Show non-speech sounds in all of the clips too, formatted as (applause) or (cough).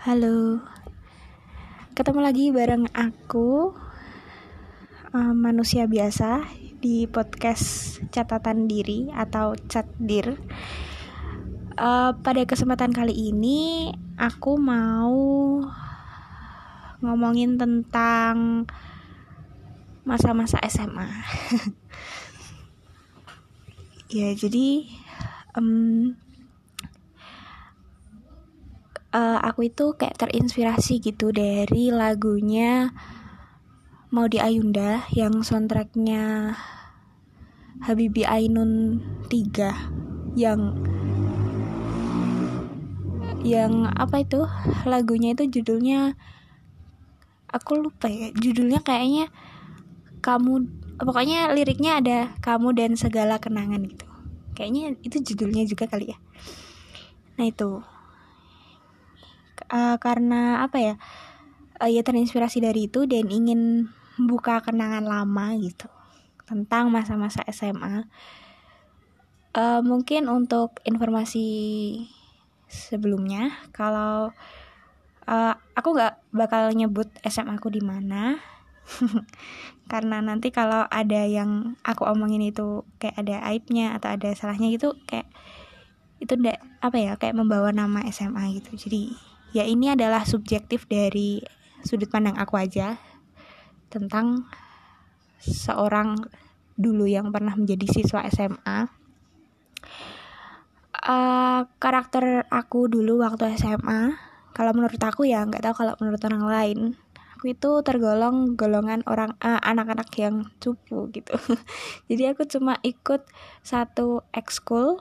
Halo, ketemu lagi bareng aku, uh, manusia biasa di podcast catatan diri atau chat dir. Uh, pada kesempatan kali ini, aku mau ngomongin tentang masa-masa SMA. (laughs) ya, jadi um, uh, aku itu kayak terinspirasi gitu dari lagunya Maudi Ayunda yang soundtracknya Habibi Ainun 3 yang yang apa itu? Lagunya itu judulnya aku lupa ya judulnya kayaknya kamu pokoknya liriknya ada kamu dan segala kenangan gitu. Kayaknya itu judulnya juga kali ya. Nah itu uh, karena apa ya uh, ya terinspirasi dari itu dan ingin buka kenangan lama gitu tentang masa-masa SMA uh, mungkin untuk informasi sebelumnya kalau uh, aku nggak bakal nyebut SMA aku di mana. (laughs) Karena nanti kalau ada yang aku omongin itu kayak ada aibnya atau ada salahnya gitu kayak itu ndak apa ya kayak membawa nama SMA gitu. Jadi ya ini adalah subjektif dari sudut pandang aku aja tentang seorang dulu yang pernah menjadi siswa SMA. Uh, eh, karakter aku dulu waktu SMA, kalau menurut aku ya nggak tahu kalau menurut orang lain, aku itu tergolong golongan orang eh, anak-anak yang cupu gitu. (laughs) Jadi aku cuma ikut satu ekskul,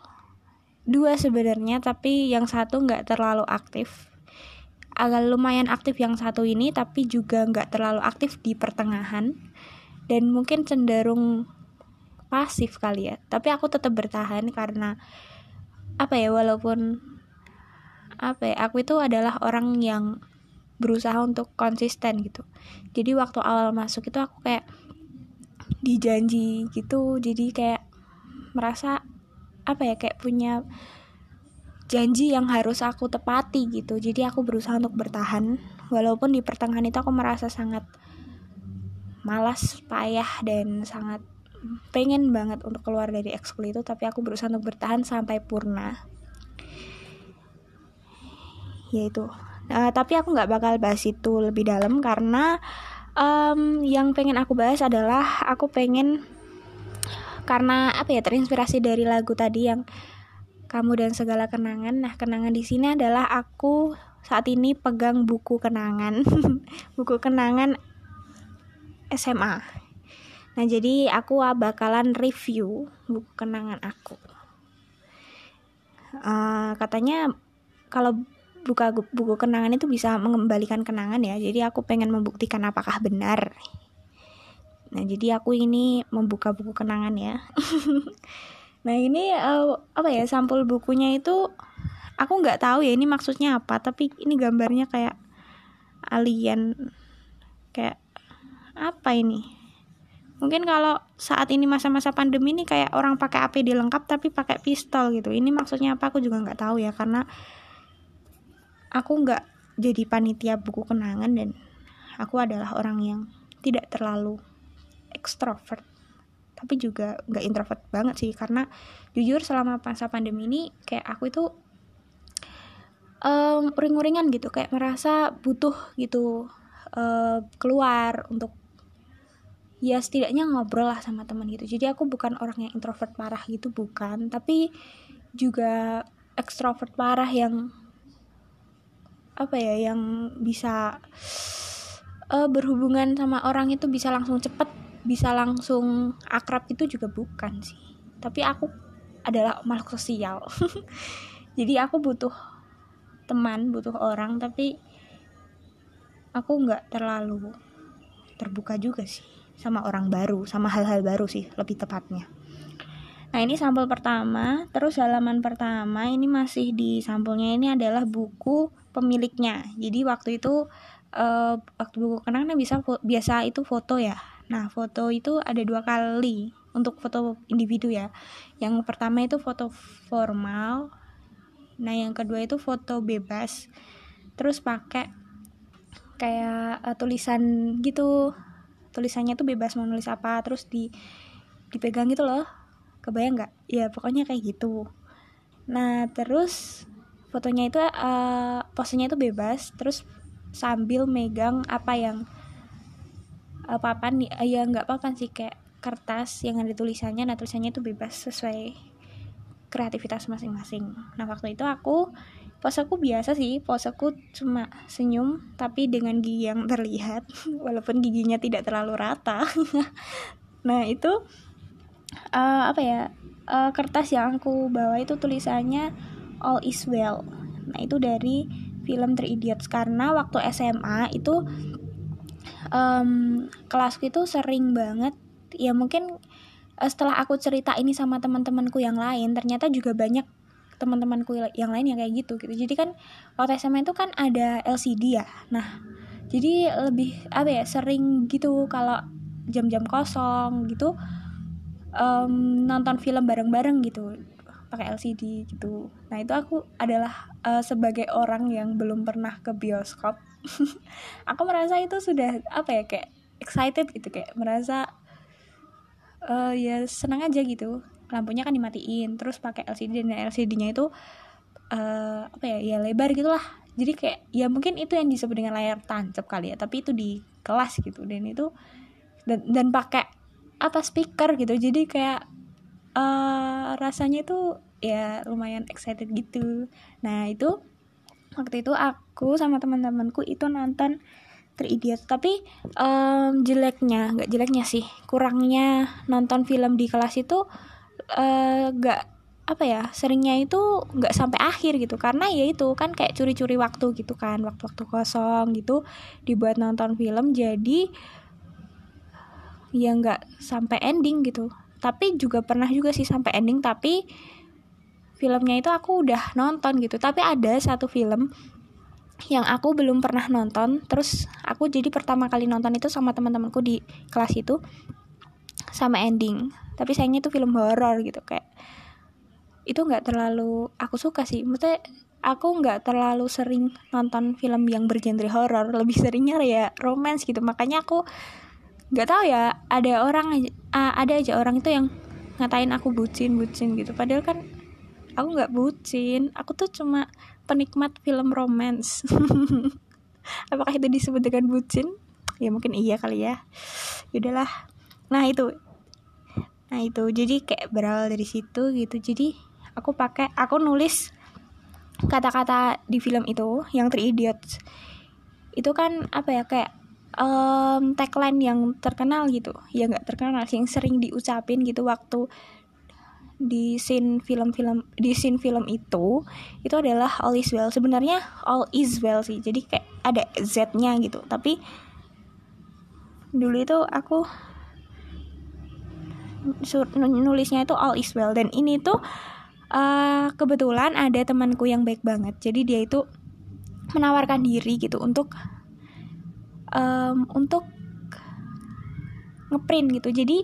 dua sebenarnya, tapi yang satu nggak terlalu aktif agak lumayan aktif yang satu ini tapi juga nggak terlalu aktif di pertengahan. Dan mungkin cenderung pasif kali ya. Tapi aku tetap bertahan karena apa ya walaupun apa ya aku itu adalah orang yang berusaha untuk konsisten gitu. Jadi waktu awal masuk itu aku kayak dijanji gitu. Jadi kayak merasa apa ya kayak punya janji yang harus aku tepati gitu. Jadi aku berusaha untuk bertahan. Walaupun di pertengahan itu aku merasa sangat malas payah dan sangat pengen banget untuk keluar dari ekskul itu tapi aku berusaha untuk bertahan sampai purna. Yaitu uh, tapi aku nggak bakal bahas itu lebih dalam karena um, yang pengen aku bahas adalah aku pengen karena apa ya terinspirasi dari lagu tadi yang kamu dan segala kenangan. Nah, kenangan di sini adalah aku saat ini pegang buku kenangan, (laughs) buku kenangan SMA. Nah, jadi aku bakalan review buku kenangan aku. Uh, katanya kalau buka buku kenangan itu bisa mengembalikan kenangan ya. Jadi aku pengen membuktikan apakah benar. Nah, jadi aku ini membuka buku kenangan ya. (laughs) Nah ini uh, apa ya sampul bukunya itu aku nggak tahu ya ini maksudnya apa tapi ini gambarnya kayak alien kayak apa ini? Mungkin kalau saat ini masa-masa pandemi ini kayak orang pakai APD lengkap tapi pakai pistol gitu. Ini maksudnya apa aku juga nggak tahu ya karena aku nggak jadi panitia buku kenangan dan aku adalah orang yang tidak terlalu ekstrovert tapi juga nggak introvert banget sih karena jujur selama masa pandemi ini kayak aku itu um, ring-ringan gitu kayak merasa butuh gitu uh, keluar untuk ya setidaknya ngobrol lah sama teman gitu. Jadi aku bukan orang yang introvert parah gitu bukan. Tapi juga ekstrovert parah yang apa ya yang bisa uh, berhubungan sama orang itu bisa langsung cepet bisa langsung akrab itu juga bukan sih. Tapi aku adalah makhluk sosial. (laughs) Jadi aku butuh teman butuh orang tapi aku nggak terlalu terbuka juga sih sama orang baru sama hal-hal baru sih lebih tepatnya. Nah ini sampel pertama. Terus halaman pertama ini masih di sampulnya ini adalah buku pemiliknya. Jadi waktu itu uh, waktu buku kenangan bisa biasa itu foto ya Nah, foto itu ada dua kali untuk foto individu ya. Yang pertama itu foto formal. Nah, yang kedua itu foto bebas. terus pakai kayak uh, tulisan gitu tulisannya tuh bebas mau nulis apa terus di dipegang gitu loh kebayang nggak ya pokoknya kayak gitu nah terus fotonya itu uh, posenya itu bebas terus sambil megang apa yang uh, papan uh, ya nggak papan sih kayak kertas yang ada tulisannya nah tulisannya itu bebas sesuai kreativitas masing-masing. Nah waktu itu aku poseku biasa sih poseku cuma senyum tapi dengan gigi yang terlihat (laughs) walaupun giginya tidak terlalu rata. (laughs) Nah itu uh, apa ya uh, kertas yang aku bawa itu tulisannya All Is Well. Nah, itu dari film Three Idiots. Karena waktu SMA itu um, kelasku itu sering banget ya mungkin uh, setelah aku cerita ini sama teman-temanku yang lain ternyata juga banyak teman-temanku yang lain yang kayak gitu gitu jadi kan waktu SMA itu kan ada LCD ya nah jadi lebih apa ya sering gitu kalau jam-jam kosong gitu um, nonton film bareng-bareng gitu pakai LCD gitu. Nah itu aku adalah uh, sebagai orang yang belum pernah ke bioskop. (laughs) aku merasa itu sudah apa ya kayak excited gitu kayak merasa uh, ya senang aja gitu. Lampunya kan dimatiin, terus pakai LCD dan LCD-nya itu uh, apa ya ya lebar gitulah. Jadi kayak ya mungkin itu yang disebut dengan layar tancap kali ya, tapi itu di kelas gitu dan itu dan dan pakai apa speaker gitu. Jadi kayak uh, rasanya itu ya lumayan excited gitu nah itu waktu itu aku sama teman-temanku itu nonton Three Idiots. Tapi um, jeleknya nggak jeleknya sih. Kurangnya nonton film di kelas itu uh, nggak apa ya seringnya itu nggak sampai akhir gitu. Karena ya itu kan kayak curi-curi waktu gitu kan waktu-waktu kosong gitu dibuat nonton film jadi ya nggak sampai ending gitu. Tapi juga pernah juga sih sampai ending tapi filmnya itu aku udah nonton gitu. Tapi ada satu film yang aku belum pernah nonton. Terus aku jadi pertama kali nonton itu sama teman-temanku di kelas itu sama ending. Tapi sayangnya itu film horor gitu kayak itu nggak terlalu aku suka sih. Maksudnya aku nggak terlalu sering nonton film yang bergenre horor. Lebih seringnya ya romance gitu. Makanya aku nggak tahu ya ada orang ada aja orang itu yang ngatain aku bucin bucin gitu. Padahal kan aku nggak bucin. Aku tuh cuma penikmat film romance. (laughs) Apakah itu disebut dengan bucin? Ya mungkin iya kali ya. Yaudahlah. Nah itu. Nah itu. Jadi kayak berawal dari situ gitu. Jadi aku pakai aku nulis kata-kata di film itu yang Three Idiots. Itu kan apa ya kayak um, tagline yang terkenal gitu. Ya nggak terkenal yang sering diucapin gitu waktu di scene film-film di scene film itu itu adalah all is well. Sebenarnya all is well sih. Jadi kayak ada z-nya gitu. Tapi dulu itu aku nulisnya itu all is well. Dan ini tuh uh, kebetulan ada temanku yang baik banget. Jadi dia itu menawarkan diri gitu untuk um, untuk ngeprint gitu. Jadi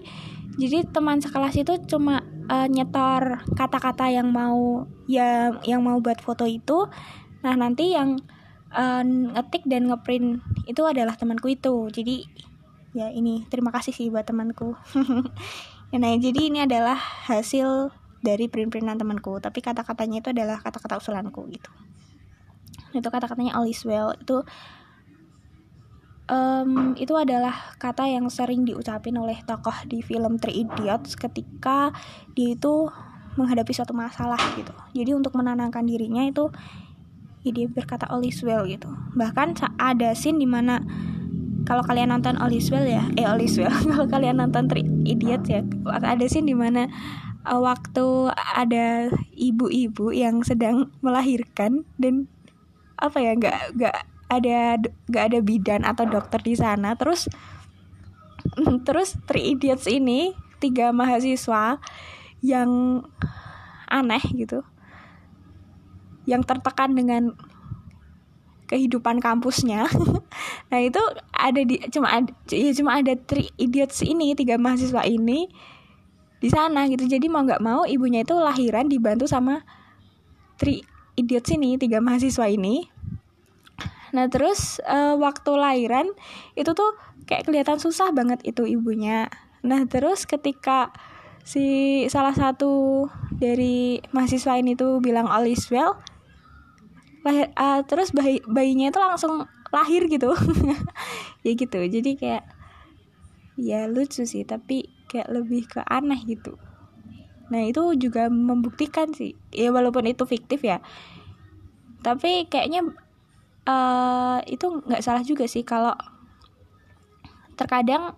jadi teman sekelas itu cuma uh, nyetor kata-kata yang mau yang yang mau buat foto itu nah nanti yang uh, ngetik dan ngeprint itu adalah temanku itu. Jadi ya ini terima kasih sih buat temanku. (laughs) Nah jadi ini adalah hasil dari print-printan temanku. Tapi kata-katanya itu adalah kata-kata usulanku gitu. Itu kata-katanya all is well. Itu um, itu adalah kata yang sering diucapin oleh tokoh di film Three Idiots ketika dia itu menghadapi suatu masalah gitu. Jadi untuk menenangkan dirinya itu ya dia berkata all is well gitu. Bahkan ada scene di mana kalau kalian nonton All is well ya, eh All is well. (laughs) kalau kalian nonton Three Idiots ya, ada scene di mana uh, waktu ada ibu-ibu yang sedang melahirkan dan apa ya nggak nggak ada gak ada bidan atau dokter di sana. Terus (laughs) terus three idiots ini tiga mahasiswa yang aneh gitu. Yang tertekan dengan kehidupan kampusnya. (laughs) Nah itu ada di cuma ada ya cuma ada three idiots ini tiga mahasiswa ini di sana gitu. Jadi mau nggak mau ibunya itu lahiran dibantu sama three idiots ini tiga mahasiswa ini nah terus uh, waktu lahiran itu tuh kayak kelihatan susah banget itu ibunya. Nah terus ketika si salah satu dari mahasiswa ini tuh bilang all is well lahir uh, terus bayi bayinya itu langsung lahir gitu. (laughs) Ya gitu. Jadi kayak ya lucu sih tapi kayak lebih ke aneh gitu. Nah itu juga membuktikan sih. Ya walaupun itu fiktif ya. Tapi kayaknya uh, itu nggak salah juga sih kalau terkadang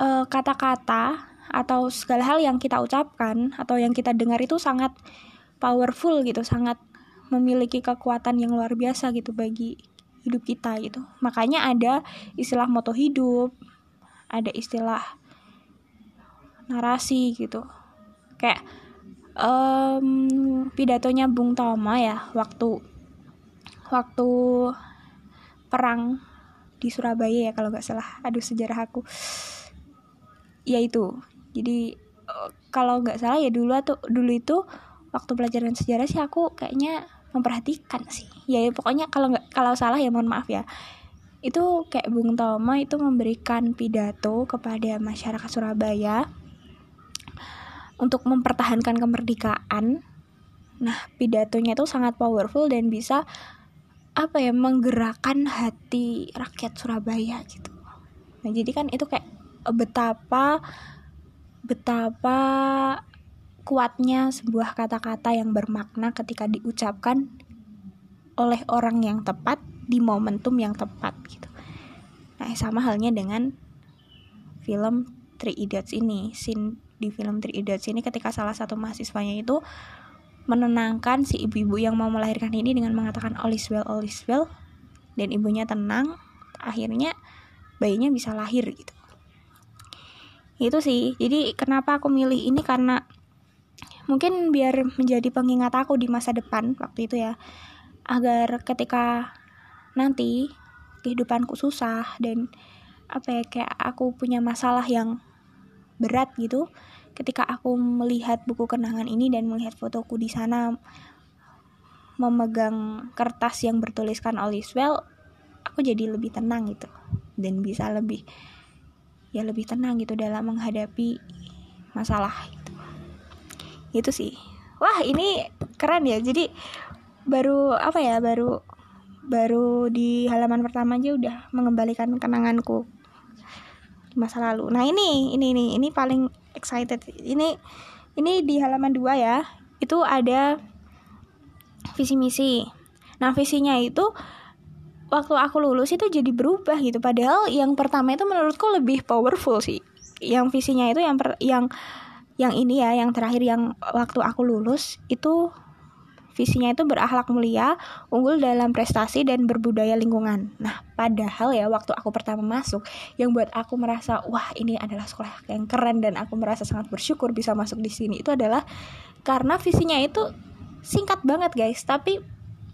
eh, kata-kata uh, atau segala hal yang kita ucapkan atau yang kita dengar itu sangat powerful gitu sangat memiliki kekuatan yang luar biasa gitu bagi hidup kita gitu. Makanya ada istilah moto hidup ada istilah narasi gitu. Kayak um, pidatonya Bung Tomo ya waktu waktu perang di Surabaya ya kalau nggak salah. Aduh sejarah aku. Ya itu. Jadi eh, kalau nggak salah ya dulu atau dulu itu waktu pelajaran sejarah sih aku kayaknya memperhatikan sih. Ya, ya pokoknya kalau nggak kalau salah ya mohon maaf ya. Itu kayak Bung Tomo itu memberikan pidato kepada masyarakat Surabaya untuk mempertahankan kemerdekaan. Nah, pidatonya itu sangat powerful dan bisa apa ya menggerakkan hati rakyat Surabaya gitu. Nah, jadi kan itu kayak betapa betapa kuatnya sebuah kata-kata yang bermakna ketika diucapkan oleh orang yang tepat di momentum yang tepat gitu. Nah, sama halnya dengan film Three Idiots ini. Scene di film Three Idiots ini ketika salah satu mahasiswanya itu menenangkan si ibu-ibu yang mau melahirkan ini dengan mengatakan all is well, all is well dan ibunya tenang, akhirnya bayinya bisa lahir gitu. Itu sih. Jadi kenapa aku milih ini karena mungkin biar menjadi pengingat aku di masa depan waktu itu ya agar ketika nanti kehidupanku susah dan apa ya kayak aku punya masalah yang berat gitu ketika aku melihat buku kenangan ini dan melihat fotoku di sana memegang kertas yang bertuliskan all is well aku jadi lebih tenang gitu. Dan bisa lebih ya lebih tenang gitu dalam menghadapi masalah itu. Itu sih. Wah ini keren ya. Jadi baru apa ya baru baru di halaman pertama aja udah mengembalikan kenanganku masa lalu. Nah ini ini ini ini paling excited. Ini ini di halaman dua ya. Itu ada visi misi. Nah visinya itu waktu aku lulus itu jadi berubah gitu. Padahal yang pertama itu menurutku lebih powerful sih. Yang visinya itu yang per, yang yang ini ya, yang terakhir yang waktu aku lulus itu Visinya itu berakhlak mulia, unggul dalam prestasi dan berbudaya lingkungan. Nah, padahal ya waktu aku pertama masuk, yang buat aku merasa wah ini adalah sekolah yang keren dan aku merasa sangat bersyukur bisa masuk di sini itu adalah karena visinya itu singkat banget guys, tapi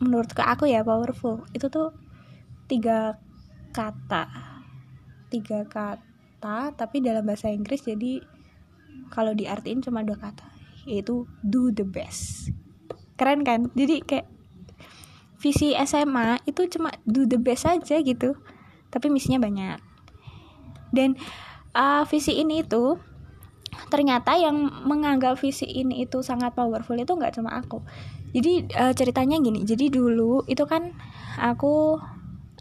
menurut ke aku ya powerful. Itu tuh tiga kata, tiga kata, tapi dalam bahasa Inggris jadi kalau diartiin cuma dua kata, yaitu do the best keren kan? Jadi kayak visi SMA itu cuma do the best aja gitu. Tapi misinya banyak. Dan uh, visi ini itu ternyata yang menganggap visi ini itu sangat powerful itu nggak cuma aku. Jadi uh, ceritanya gini. Jadi dulu itu kan aku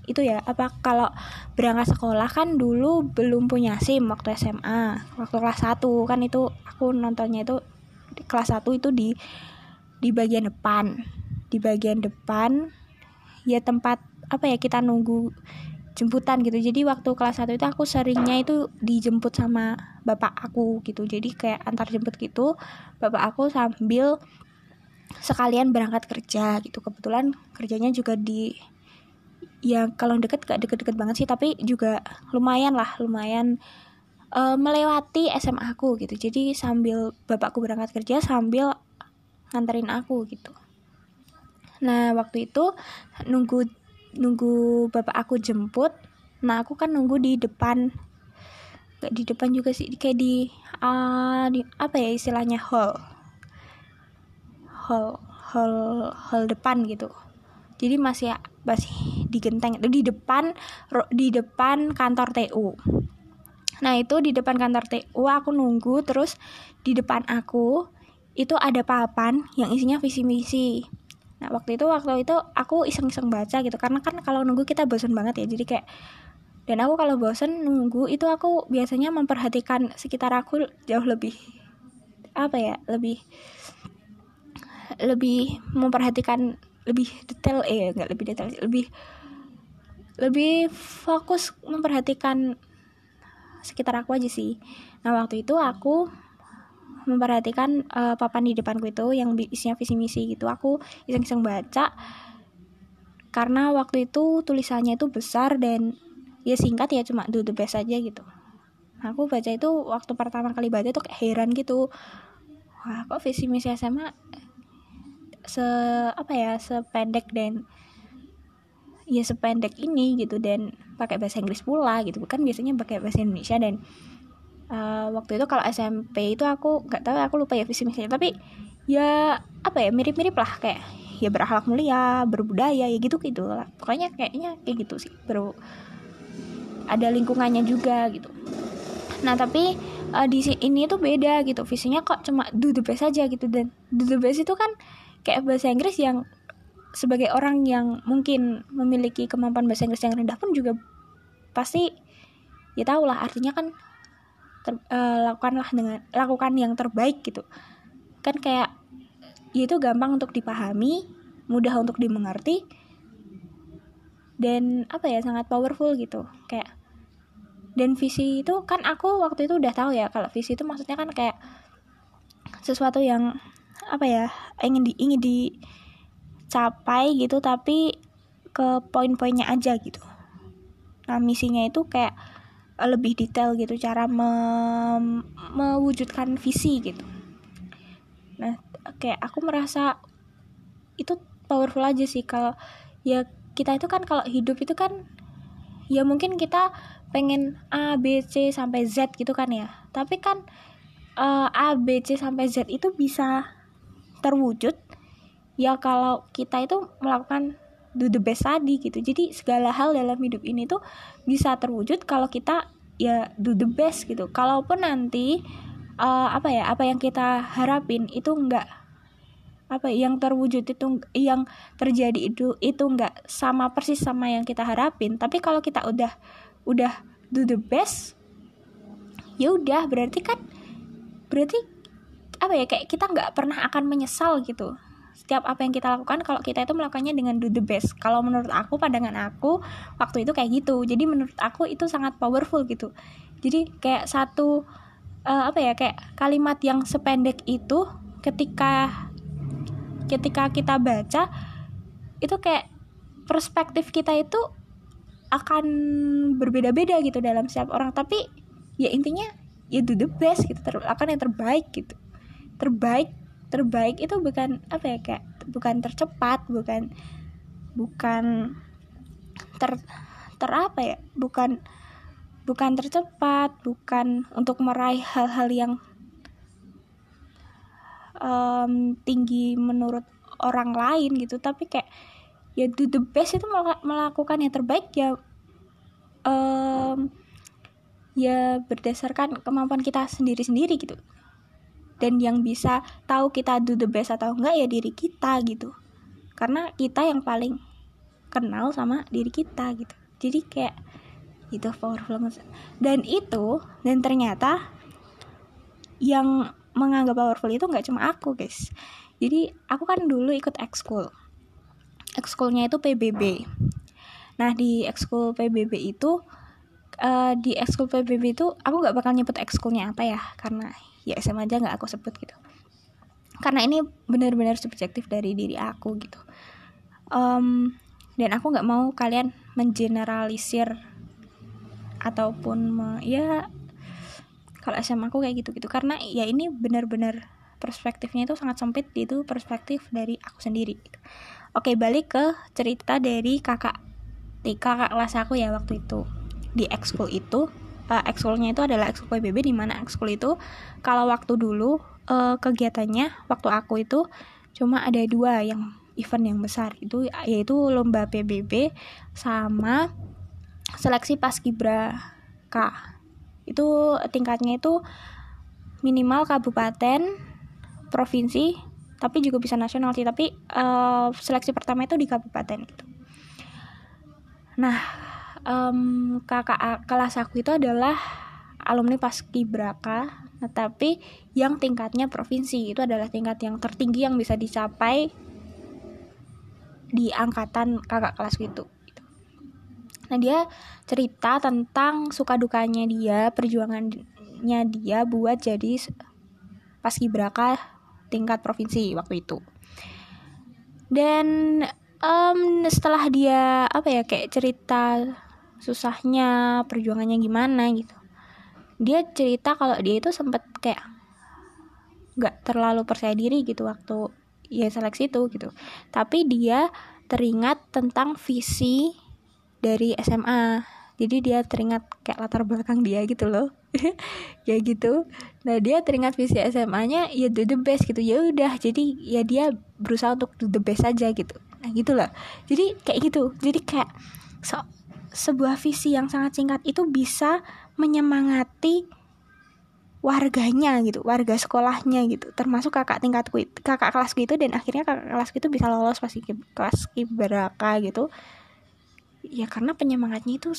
itu ya apa kalau berangkat sekolah kan dulu belum punya SIM waktu SMA waktu kelas 1 kan itu aku nontonnya itu kelas 1 itu di di bagian depan. Di bagian depan ya tempat apa ya kita nunggu jemputan gitu. Jadi waktu kelas 1 itu aku seringnya itu dijemput sama bapak aku gitu. Jadi kayak antar jemput gitu bapak aku sambil sekalian berangkat kerja gitu. Kebetulan kerjanya juga di ya kalau deket gak deket-deket banget sih tapi juga lumayan lah lumayan uh, melewati SMA aku gitu. Jadi sambil bapakku berangkat kerja sambil nganterin aku gitu. Nah waktu itu nunggu nunggu bapak aku jemput. Nah aku kan nunggu di depan. Gak di depan juga sih kayak di uh, di apa ya istilahnya hall. Hall hall hall depan gitu. Jadi masih masih di genteng. Itu di depan di depan kantor TU nah itu di depan kantor TU aku nunggu terus di depan aku itu ada papan yang isinya visi misi nah waktu itu waktu itu aku iseng-iseng baca gitu. Karena kan kalau nunggu kita bosan banget ya. Jadi kayak dan aku kalau bosan nunggu itu aku biasanya memperhatikan sekitar aku jauh lebih apa ya lebih lebih memperhatikan lebih detail eh nggak lebih detail lebih lebih fokus memperhatikan sekitar aku aja sih. Nah waktu itu aku memperhatikan uh, papan di depanku itu yang isinya visi misi gitu. Aku iseng-iseng baca karena waktu itu tulisannya itu besar dan ya singkat ya cuma do the best aja gitu. Aku baca itu waktu pertama kali baca tuh kayak heran gitu. Wah kok visi misi SMA se apa ya sependek dan ya sependek ini gitu dan pakai bahasa Inggris pula gitu. Kan biasanya pakai bahasa Indonesia dan uh, waktu itu kalau SMP itu aku nggak tahu aku lupa ya visi misinya. Tapi ya apa ya mirip-mirip lah. Kayak ya berakhlak mulia berbudaya ya gitu gitu lah. Pokoknya kayaknya kayak gitu sih. Baru ada lingkungannya juga gitu. Nah tapi uh, di ini tuh beda gitu. Visinya kok cuma do the aja gitu. Dan do the itu kan kayak bahasa Inggris yang sebagai orang yang mungkin memiliki kemampuan bahasa Inggris yang rendah pun juga pasti ya tau lah. Artinya kan ter, uh, lakukanlah dengan lakukan yang terbaik gitu. Kan kayak ya itu gampang untuk dipahami mudah untuk dimengerti dan apa ya sangat powerful gitu. Kayak dan visi itu kan aku waktu itu udah tahu ya kalau visi itu maksudnya kan kayak sesuatu yang apa ya ingin di ingin dicapai gitu tapi ke poin-poinnya aja gitu. Nah misinya itu kayak lebih detail gitu cara me mewujudkan visi gitu. Nah kayak aku merasa itu powerful aja sih kalau ya kita itu kan kalau hidup itu kan ya mungkin kita pengen A B C sampai Z gitu kan ya. Tapi kan uh, A B C sampai Z itu bisa terwujud ya kalau kita itu melakukan do the best tadi gitu. Jadi segala hal dalam hidup ini tuh bisa terwujud kalau kita ya do the best gitu. Kalaupun nanti uh, apa ya apa yang kita harapin itu enggak apa yang terwujud itu yang terjadi itu itu enggak sama persis sama yang kita harapin. Tapi kalau kita udah udah do the best ya udah berarti kan berarti apa ya kayak kita nggak pernah akan menyesal gitu setiap apa yang kita lakukan kalau kita itu melakukannya dengan do the best. Kalau menurut aku pandangan aku waktu itu kayak gitu. Jadi menurut aku itu sangat powerful gitu. Jadi kayak satu uh, apa ya kayak kalimat yang sependek itu ketika ketika kita baca itu kayak perspektif kita itu akan berbeda-beda gitu dalam setiap orang. Tapi ya intinya ya do the best gitu ter akan yang terbaik gitu. Terbaik terbaik itu bukan apa ya kayak bukan tercepat bukan bukan ter ter apa ya bukan bukan tercepat bukan untuk meraih hal-hal yang um, tinggi menurut orang lain gitu tapi kayak ya do the best itu melakukan yang terbaik ya um, ya berdasarkan kemampuan kita sendiri-sendiri gitu dan yang bisa tahu kita do the best atau enggak ya diri kita gitu. Karena kita yang paling kenal sama diri kita gitu. Jadi kayak itu powerful banget. Dan itu dan ternyata yang menganggap powerful itu nggak cuma aku guys. Jadi aku kan dulu ikut ekskul. Ekskulnya itu PBB nah di ekskul PBB itu uh, di ekskul PBB itu aku nggak bakal nyebut ekskulnya apa ya karena ya SMA aja nggak aku sebut gitu. Karena ini benar-benar subjektif dari diri aku gitu. Um, dan aku nggak mau kalian mengeneralisir ataupun ya kalau SMA aku kayak gitu gitu karena ya ini benar-benar perspektifnya itu sangat sempit itu perspektif dari aku sendiri gitu. oke balik ke cerita dari kakak di kakak kelas aku ya waktu itu. Di ekskul itu uh, ekskulnya itu adalah ekskul PBB di mana ekskul itu kalau waktu dulu uh, kegiatannya waktu aku itu cuma ada dua yang event yang besar itu yaitu lomba PBB sama seleksi paskibraka itu tingkatnya itu minimal kabupaten provinsi tapi juga bisa nasional sih tapi uh, seleksi pertama itu di kabupaten gitu. Nah um, kakak kelas aku itu adalah alumni paskibraka nah, tapi yang tingkatnya provinsi itu adalah tingkat yang tertinggi yang bisa dicapai di angkatan kakak kelas gitu. Nah dia cerita tentang suka dukanya dia, perjuangannya dia buat jadi paskibraka tingkat provinsi waktu itu. Dan um, setelah dia apa ya kayak cerita susahnya, perjuangannya gimana gitu. Dia cerita kalau dia itu sempat kayak nggak terlalu percaya diri gitu waktu ya seleksi itu gitu. Tapi dia teringat tentang visi dari SMA jadi dia teringat kayak latar belakang dia gitu loh. (laughs) Ya gitu. Nah dia teringat visi SMA-nya ya do the best gitu. Ya udah jadi ya dia berusaha untuk do the best aja gitu. Nah gitu loh. Jadi kayak gitu. Jadi kayak so, sebuah visi yang sangat singkat itu bisa menyemangati warganya gitu warga sekolahnya gitu. Termasuk kakak tingkatku kakak kelasku itu dan akhirnya kakak kelasku itu bisa lolos pasti kelas kiberaka gitu. Ya karena penyemangatnya itu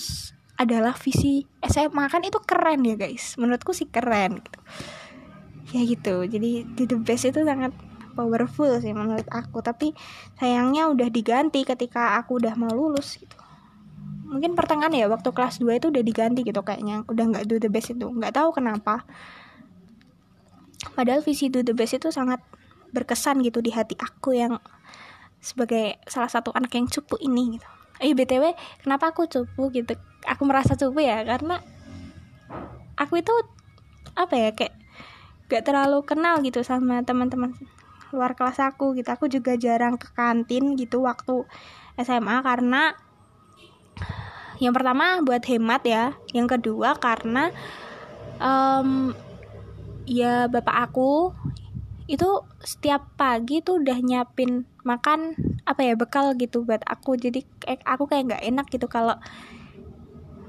adalah visi SMA kan itu keren ya guys. Menurutku sih keren gitu. Ya gitu. Jadi di the best itu sangat powerful sih menurut aku. Tapi sayangnya udah diganti ketika aku udah mau lulus gitu mungkin pertengahan ya waktu kelas 2 itu udah diganti gitu kayaknya. Udah nggak do the best itu. Nggak tahu kenapa. Padahal visi do the best itu sangat berkesan gitu di hati aku yang sebagai salah satu anak yang cupu ini gitu. Eh btw kenapa aku cupu gitu? Aku merasa cupu ya karena aku itu apa ya kayak gak terlalu kenal gitu sama teman-teman luar kelas aku gitu. Aku juga jarang ke kantin gitu waktu SMA karena yang pertama buat hemat ya. Yang kedua karena um, ya bapak aku itu setiap pagi tuh udah nyiapin makan apa ya bekal gitu buat aku. Jadi aku kayak nggak enak gitu kalau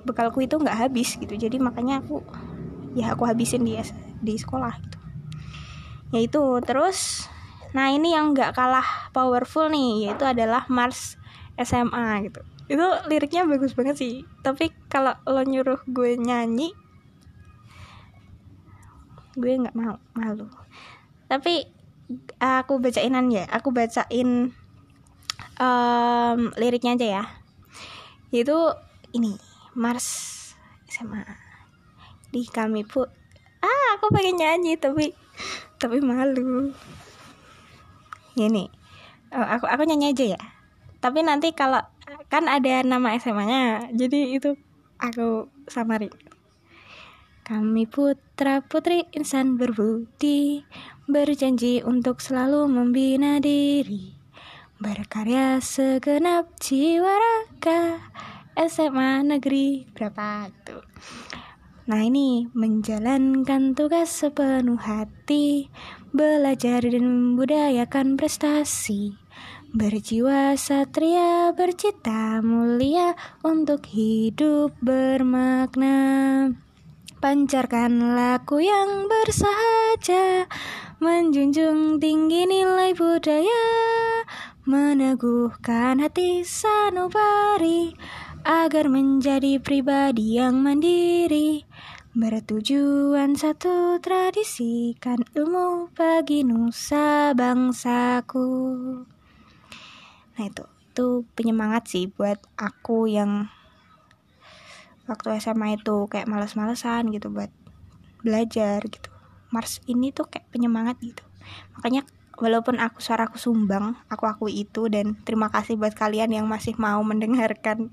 bekalku itu nggak habis gitu. Jadi makanya aku ya aku habisin di di sekolah gitu. Ya itu terus nah ini yang nggak kalah powerful nih yaitu adalah Mars SMA gitu itu liriknya bagus banget sih. Tapi kalau lo nyuruh gue nyanyi gue nggak mau malu. Tapi aku bacainan ya. Aku bacain um, liriknya aja ya. Itu ini Mars SMA di kami pun ah aku pengen nyanyi tapi tapi malu. Ini oh, aku aku nyanyi aja ya. Tapi nanti kalau kan ada nama SMA-nya jadi itu aku samarin kami putra putri insan berbudi berjanji untuk selalu membina diri. Berkarya segenap jiwa raga SMA negeri berapa tuh? Nah ini menjalankan tugas sepenuh hati Belajar dan membudayakan prestasi Berjiwa satria bercita mulia Untuk hidup bermakna. Pancarkan laku yang bersahaja Menjunjung tinggi nilai budaya Meneguhkan hati sanubari Agar menjadi pribadi yang mandiri. Bertujuan satu tradisikan ilmu bagi nusa bangsaku nah itu. Itu penyemangat sih buat aku yang waktu SMA itu kayak males-malesan gitu buat belajar gitu. Mars ini tuh kayak penyemangat gitu. Makanya walaupun aku suaraku sumbang aku akui itu dan terima kasih buat kalian yang masih mau mendengarkan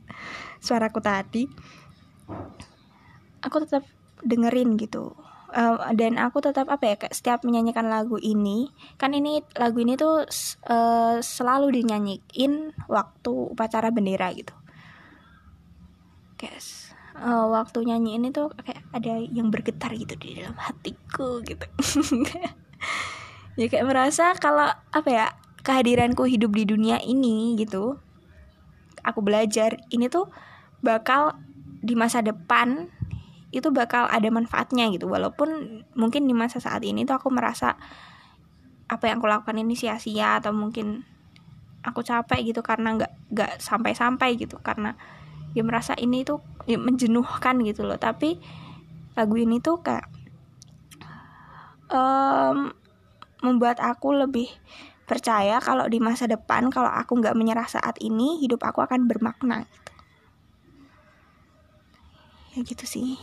suaraku tadi aku tetap dengerin gitu uh, dan aku tetap apa ya kayak setiap menyanyikan lagu ini kan ini lagu ini tuh uh, selalu dinyanyiin waktu upacara bendera gitu. Guys uh, waktu nyanyi ini tuh kayak ada yang bergetar gitu di dalam hatiku gitu. (laughs) Ya kayak merasa kalau apa ya kehadiranku hidup di dunia ini gitu aku belajar ini tuh bakal di masa depan itu bakal ada manfaatnya gitu. Walaupun mungkin di masa saat ini tuh aku merasa apa yang aku lakukan ini sia-sia atau mungkin aku capek gitu karena nggak nggak sampai-sampai gitu. Karena ya merasa ini tuh ya menjenuhkan gitu loh. Tapi lagu ini tuh kayak um, membuat aku lebih percaya kalau di masa depan kalau aku nggak menyerah saat ini hidup aku akan bermakna gitu. ya gitu sih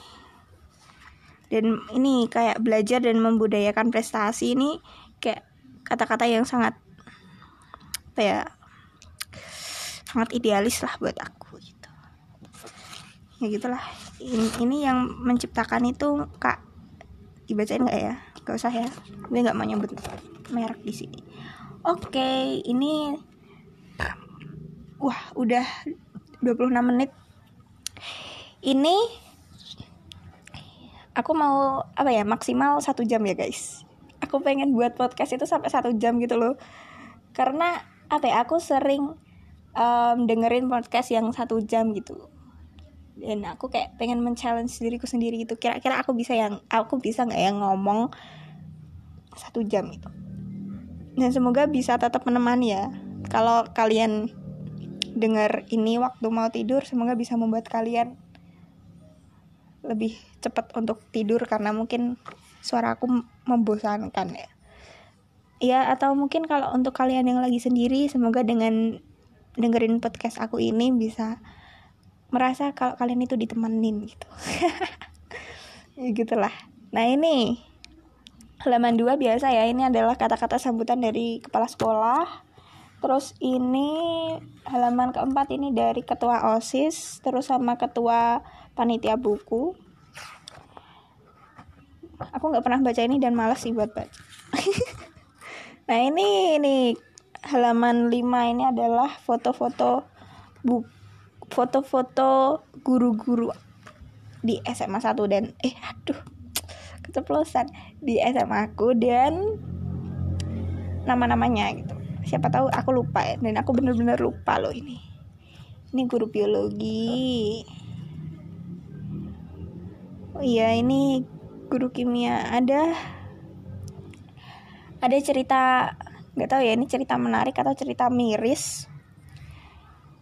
dan ini kayak belajar dan membudayakan prestasi ini kayak kata-kata yang sangat apa ya sangat idealis lah buat aku gitu. Ya gitulah. Ini, ini yang menciptakan itu kak dibacain nggak ya? Gak usah ya. Gue nggak mau nyebut merek di sini. Oke ini wah udah 26 menit. Ini aku mau apa ya maksimal satu jam ya guys. Aku pengen buat podcast itu sampai satu jam gitu loh. Karena apa ya aku sering um, dengerin podcast yang satu jam gitu. Dan aku kayak pengen men-challenge diriku sendiri gitu. Kira-kira aku bisa yang aku bisa nggak yang ngomong satu jam itu dan semoga bisa tetap menemani ya. Kalau kalian dengar ini waktu mau tidur semoga bisa membuat kalian lebih cepat untuk tidur karena mungkin suara aku membosankan ya. Ya atau mungkin kalau untuk kalian yang lagi sendiri semoga dengan dengerin podcast aku ini bisa merasa kalau kalian itu ditemenin gitu. (laughs) ya gitulah. Nah, ini halaman dua biasa ya. Ini adalah kata-kata sambutan dari kepala sekolah. Terus ini halaman keempat ini dari ketua OSIS, terus sama ketua panitia buku. Aku nggak pernah baca ini dan malas sih buat baca. (laughs) Nah ini ini halaman 5 ini adalah foto-foto bu foto-foto guru-guru di SMA 1 dan eh aduh keceplosan. Di SMA aku dan nama-namanya gitu. Siapa tahu aku lupa ya dan aku bener-bener lupa loh ini. Ini guru biologi oh iya ini guru kimia. Ada ada cerita nggak tahu ya ini cerita menarik atau cerita miris?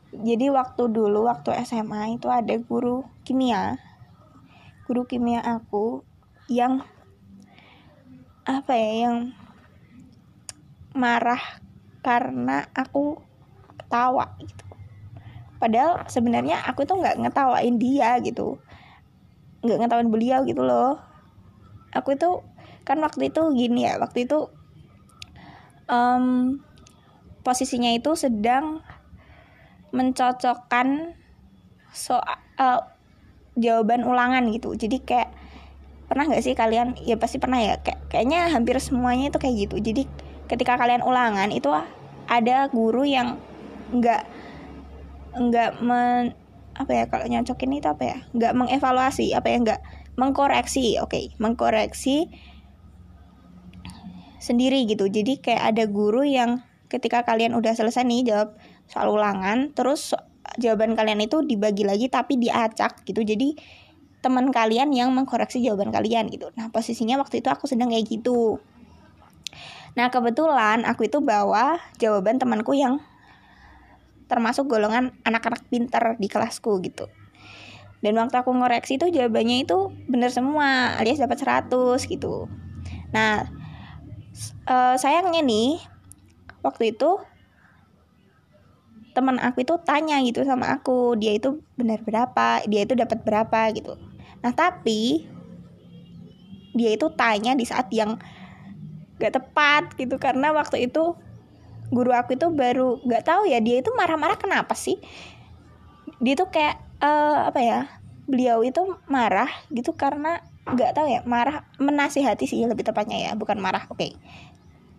Jadi waktu dulu waktu SMA itu ada guru kimia. Guru kimia aku yang apa ya yang marah karena aku ketawa gitu. Padahal sebenarnya aku tuh nggak ngetawain dia gitu nggak ngetahuin beliau gitu loh. Aku itu kan waktu itu gini ya waktu itu um, posisinya itu sedang mencocokkan soal uh, jawaban ulangan gitu. Jadi kayak pernah nggak sih kalian ya pasti pernah ya kayak kayaknya hampir semuanya itu kayak gitu. Jadi ketika kalian ulangan itu ada guru yang nggak nggak apa ya kalau nyocokin itu apa ya nggak mengevaluasi apa ya nggak mengkoreksi oke okay, mengkoreksi sendiri gitu. Jadi kayak ada guru yang ketika kalian udah selesai nih jawab soal ulangan terus jawaban kalian itu dibagi lagi tapi diacak gitu. Jadi teman kalian yang mengkoreksi jawaban kalian gitu. Nah posisinya waktu itu aku sedang kayak gitu. Nah kebetulan aku itu bawa jawaban temanku yang termasuk golongan anak-anak pinter di kelasku gitu. Dan waktu aku ngoreksi itu jawabannya itu bener semua alias dapat 100 gitu. Nah uh, sayangnya nih waktu itu teman aku itu tanya gitu sama aku dia itu benar berapa dia itu dapat berapa gitu. Nah tapi dia itu tanya di saat yang gak tepat gitu. Karena waktu itu guru aku itu baru nggak tahu ya dia itu marah-marah kenapa sih? Dia tuh kayak uh, apa ya beliau itu marah gitu karena nggak tahu ya marah menasihati sih lebih tepatnya ya bukan marah oke. Okay.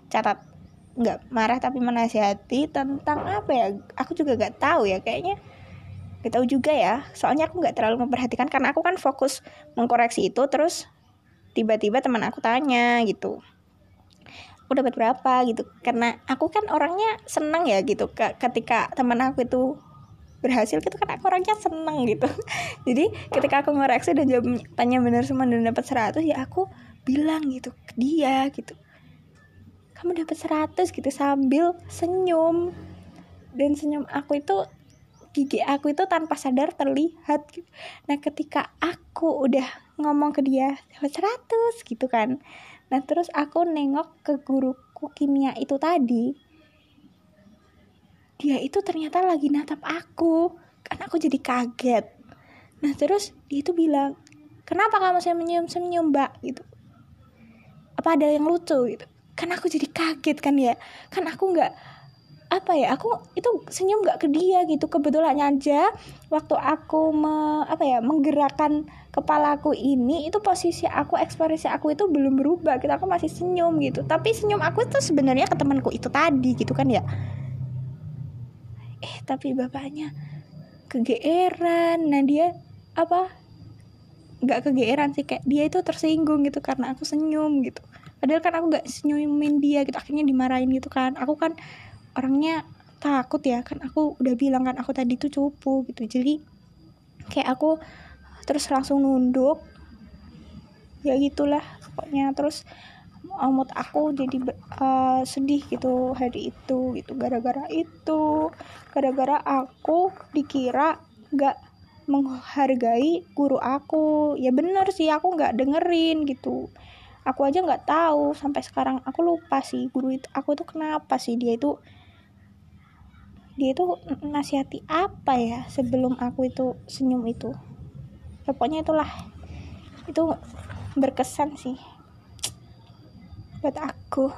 catat nggak marah tapi menasihati tentang apa ya aku juga nggak tahu ya kayaknya nggak tahu juga ya. Soalnya aku nggak terlalu memperhatikan karena aku kan fokus mengkoreksi itu terus tiba-tiba teman aku tanya gitu aku dapat berapa? gitu. Karena aku kan orangnya seneng ya gitu. Ketika teman aku itu berhasil gitu kan aku orangnya seneng gitu. (laughs) Jadi ketika aku ngoreksi dan jawabannya benar semua dan dapat 100 ya aku bilang gitu ke dia gitu. Kamu dapat 100 gitu sambil senyum. Dan senyum aku itu gigi aku itu tanpa sadar terlihat gitu. nah ketika aku udah ngomong ke dia dapat 100 gitu kan Nah terus aku nengok ke guruku kimia itu tadi. Dia itu ternyata lagi natap aku. Kan aku jadi kaget. Nah terus dia itu bilang Kenapa kamu saya senyum-senyum mbak? gitu. Apa ada yang lucu? gitu. Kan aku jadi kaget kan ya. Kan aku nggak apa ya aku itu senyum gak ke dia gitu. Kebetulan aja waktu aku me, apa ya menggerakkan kepalaku ini itu posisi aku ekspresi aku itu belum berubah gitu. Aku masih senyum gitu. Tapi senyum aku itu sebenarnya ke temanku itu tadi gitu kan ya. Eh tapi bapaknya kegeeran. Nah dia apa nggak kegeeran sih. Kayak dia itu tersinggung gitu karena aku senyum gitu. Padahal kan aku nggak senyumin dia gitu. Akhirnya dimarahin gitu kan. Aku kan orangnya takut ya kan aku udah bilang kan aku tadi tuh cupu gitu. Jadi kayak aku terus langsung nunduk. Ya gitulah pokoknya. Terus mood aku jadi uh, sedih gitu hari itu gitu. Gara-gara itu gara-gara aku dikira nggak menghargai guru aku. Ya bener sih aku nggak dengerin gitu. Aku aja nggak tahu sampai sekarang. Aku lupa sih guru itu aku tuh kenapa sih dia itu dia itu nasihati apa ya sebelum aku itu senyum itu? Ya, pokoknya itulah. Itu berkesan sih. Buat aku.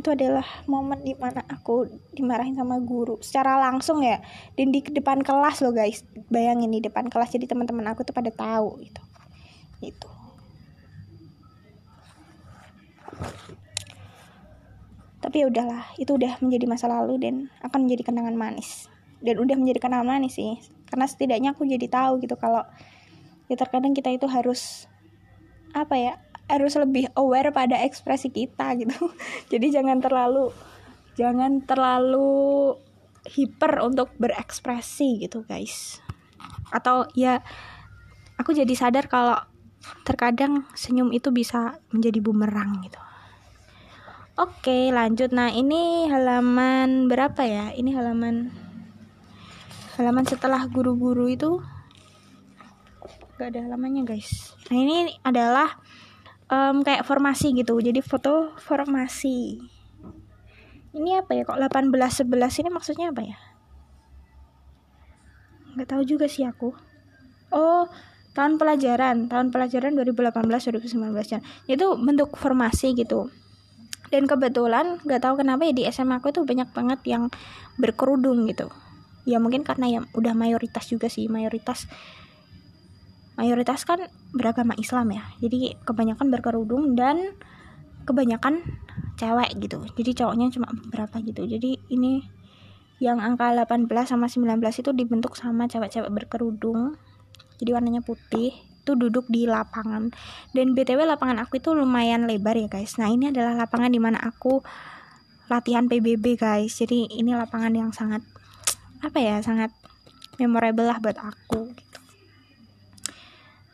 Itu adalah momen di mana aku dimarahin sama guru. Secara langsung ya. Dan di depan kelas loh guys. Bayangin di depan kelas jadi teman-teman aku tuh pada tahu gitu. Itu tapi ya udahlah itu udah menjadi masa lalu dan akan menjadi kenangan manis. Dan udah menjadi kenangan manis sih karena setidaknya aku jadi tahu gitu kalau ya terkadang kita itu harus apa ya harus lebih aware pada ekspresi kita (laughs) gitu. Jadi jangan terlalu jangan terlalu hiper untuk berekspresi gitu guys. Atau ya aku jadi sadar kalau terkadang senyum itu bisa menjadi bumerang gitu Oke, lanjut. Nah, ini halaman berapa ya? Ini halaman halaman setelah guru-guru itu gak ada halamannya, guys. Nah, ini adalah um, kayak formasi gitu. Jadi foto formasi. Ini apa ya? Kok 18 11 ini maksudnya apa ya? Nggak tahu juga sih aku. Oh, tahun pelajaran, tahun pelajaran 2018 2019 ya. Itu bentuk formasi gitu dan kebetulan nggak tahu kenapa ya di SMA aku tuh banyak banget yang berkerudung gitu. Ya mungkin karena ya udah mayoritas juga sih mayoritas mayoritas kan beragama Islam ya. Jadi kebanyakan berkerudung dan kebanyakan cewek gitu. Jadi cowoknya cuma beberapa gitu. Jadi ini yang angka 18 sama 19 itu dibentuk sama cewek-cewek berkerudung. Jadi warnanya putih itu duduk di lapangan. Dan btw lapangan aku itu lumayan lebar ya guys. Nah ini adalah lapangan di mana aku latihan PBB guys. Jadi ini lapangan yang sangat apa ya sangat memorable lah buat aku gitu.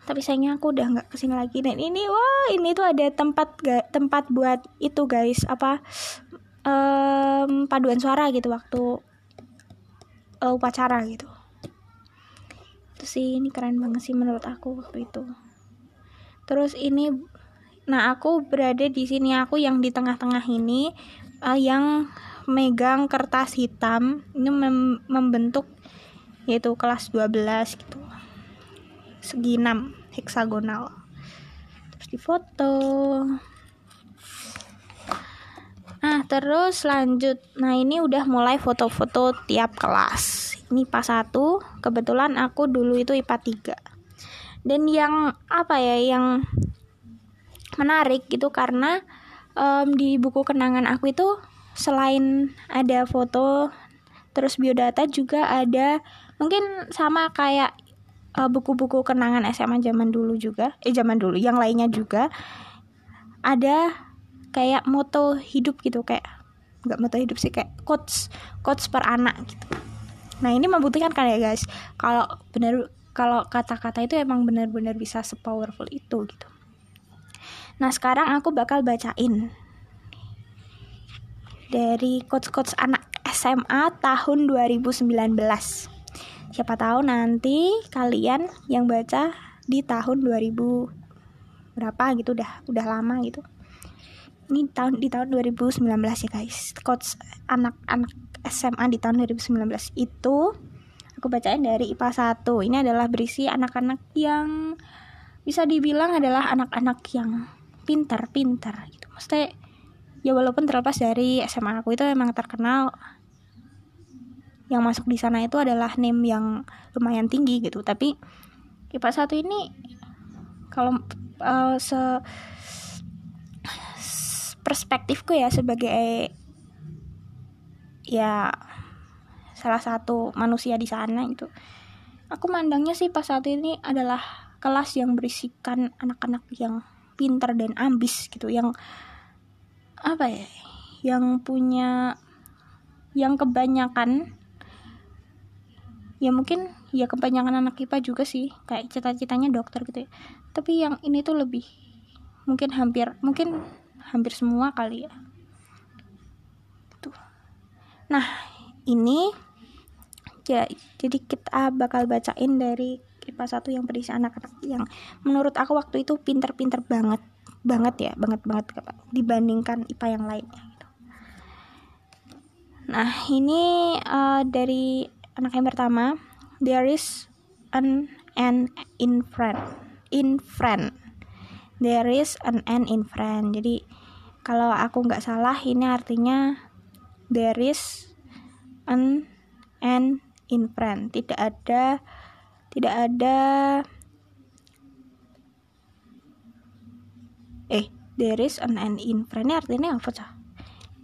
Tapi sayangnya aku udah nggak ke sini lagi. Dan ini wah ini tuh ada tempat tempat buat itu guys. Apa um, paduan suara gitu waktu uh, upacara gitu itu sih ini keren banget sih menurut aku waktu itu. Terus ini nah aku berada di sini aku yang di tengah-tengah ini uh, yang megang kertas hitam. Ini mem membentuk yaitu kelas 12 gitu. Segi 6 heksagonal. Terus difoto. Nah terus lanjut. Nah ini udah mulai foto-foto tiap kelas MIPA 1 kebetulan aku dulu itu IPA 3 dan yang apa ya yang menarik gitu karena um, di buku kenangan aku itu selain ada foto terus biodata juga ada mungkin sama kayak uh, buku-buku kenangan SMA zaman dulu juga eh zaman dulu yang lainnya juga ada kayak moto hidup gitu kayak nggak moto hidup sih kayak quotes quotes per anak gitu nah ini membuktikan kan ya guys kalau benar kalau kata-kata itu emang benar-benar bisa sepowerful itu gitu. Nah sekarang aku bakal bacain dari quotes-quotes anak SMA tahun 2019 siapa tahu nanti kalian yang baca di tahun 2000 berapa gitu udah udah lama gitu. Ini tahun di tahun 2019 ya guys. Coach anak-anak SMA di tahun 2019 itu aku bacain dari IPA 1 ini adalah berisi anak-anak yang bisa dibilang adalah anak-anak yang pintar-pintar gitu. Maksudnya ya walaupun terlepas dari SMA aku itu emang terkenal yang masuk di sana itu adalah name yang lumayan tinggi gitu. Tapi IPA 1 ini kalau uh, se perspektifku ya sebagai ya salah satu manusia di sana itu. Aku mandangnya sih pas saat ini adalah kelas yang berisikan anak-anak yang pintar dan ambis gitu yang apa ya yang punya yang kebanyakan ya mungkin ya kebanyakan anak IPA juga sih kayak cita-citanya dokter gitu ya. Tapi yang ini tuh lebih mungkin hampir mungkin hampir semua kali ya nah ini ya jadi kita bakal bacain dari IPA 1 yang berisi anak-anak yang menurut aku waktu itu pinter-pinter banget banget ya banget banget dibandingkan IPA yang lainnya gitu. nah ini uh, dari anak yang pertama there is an an in friend in friend there is an N in friend jadi kalau aku nggak salah ini artinya there is an N in friend tidak ada tidak ada eh there is an N in friend ini artinya apa cah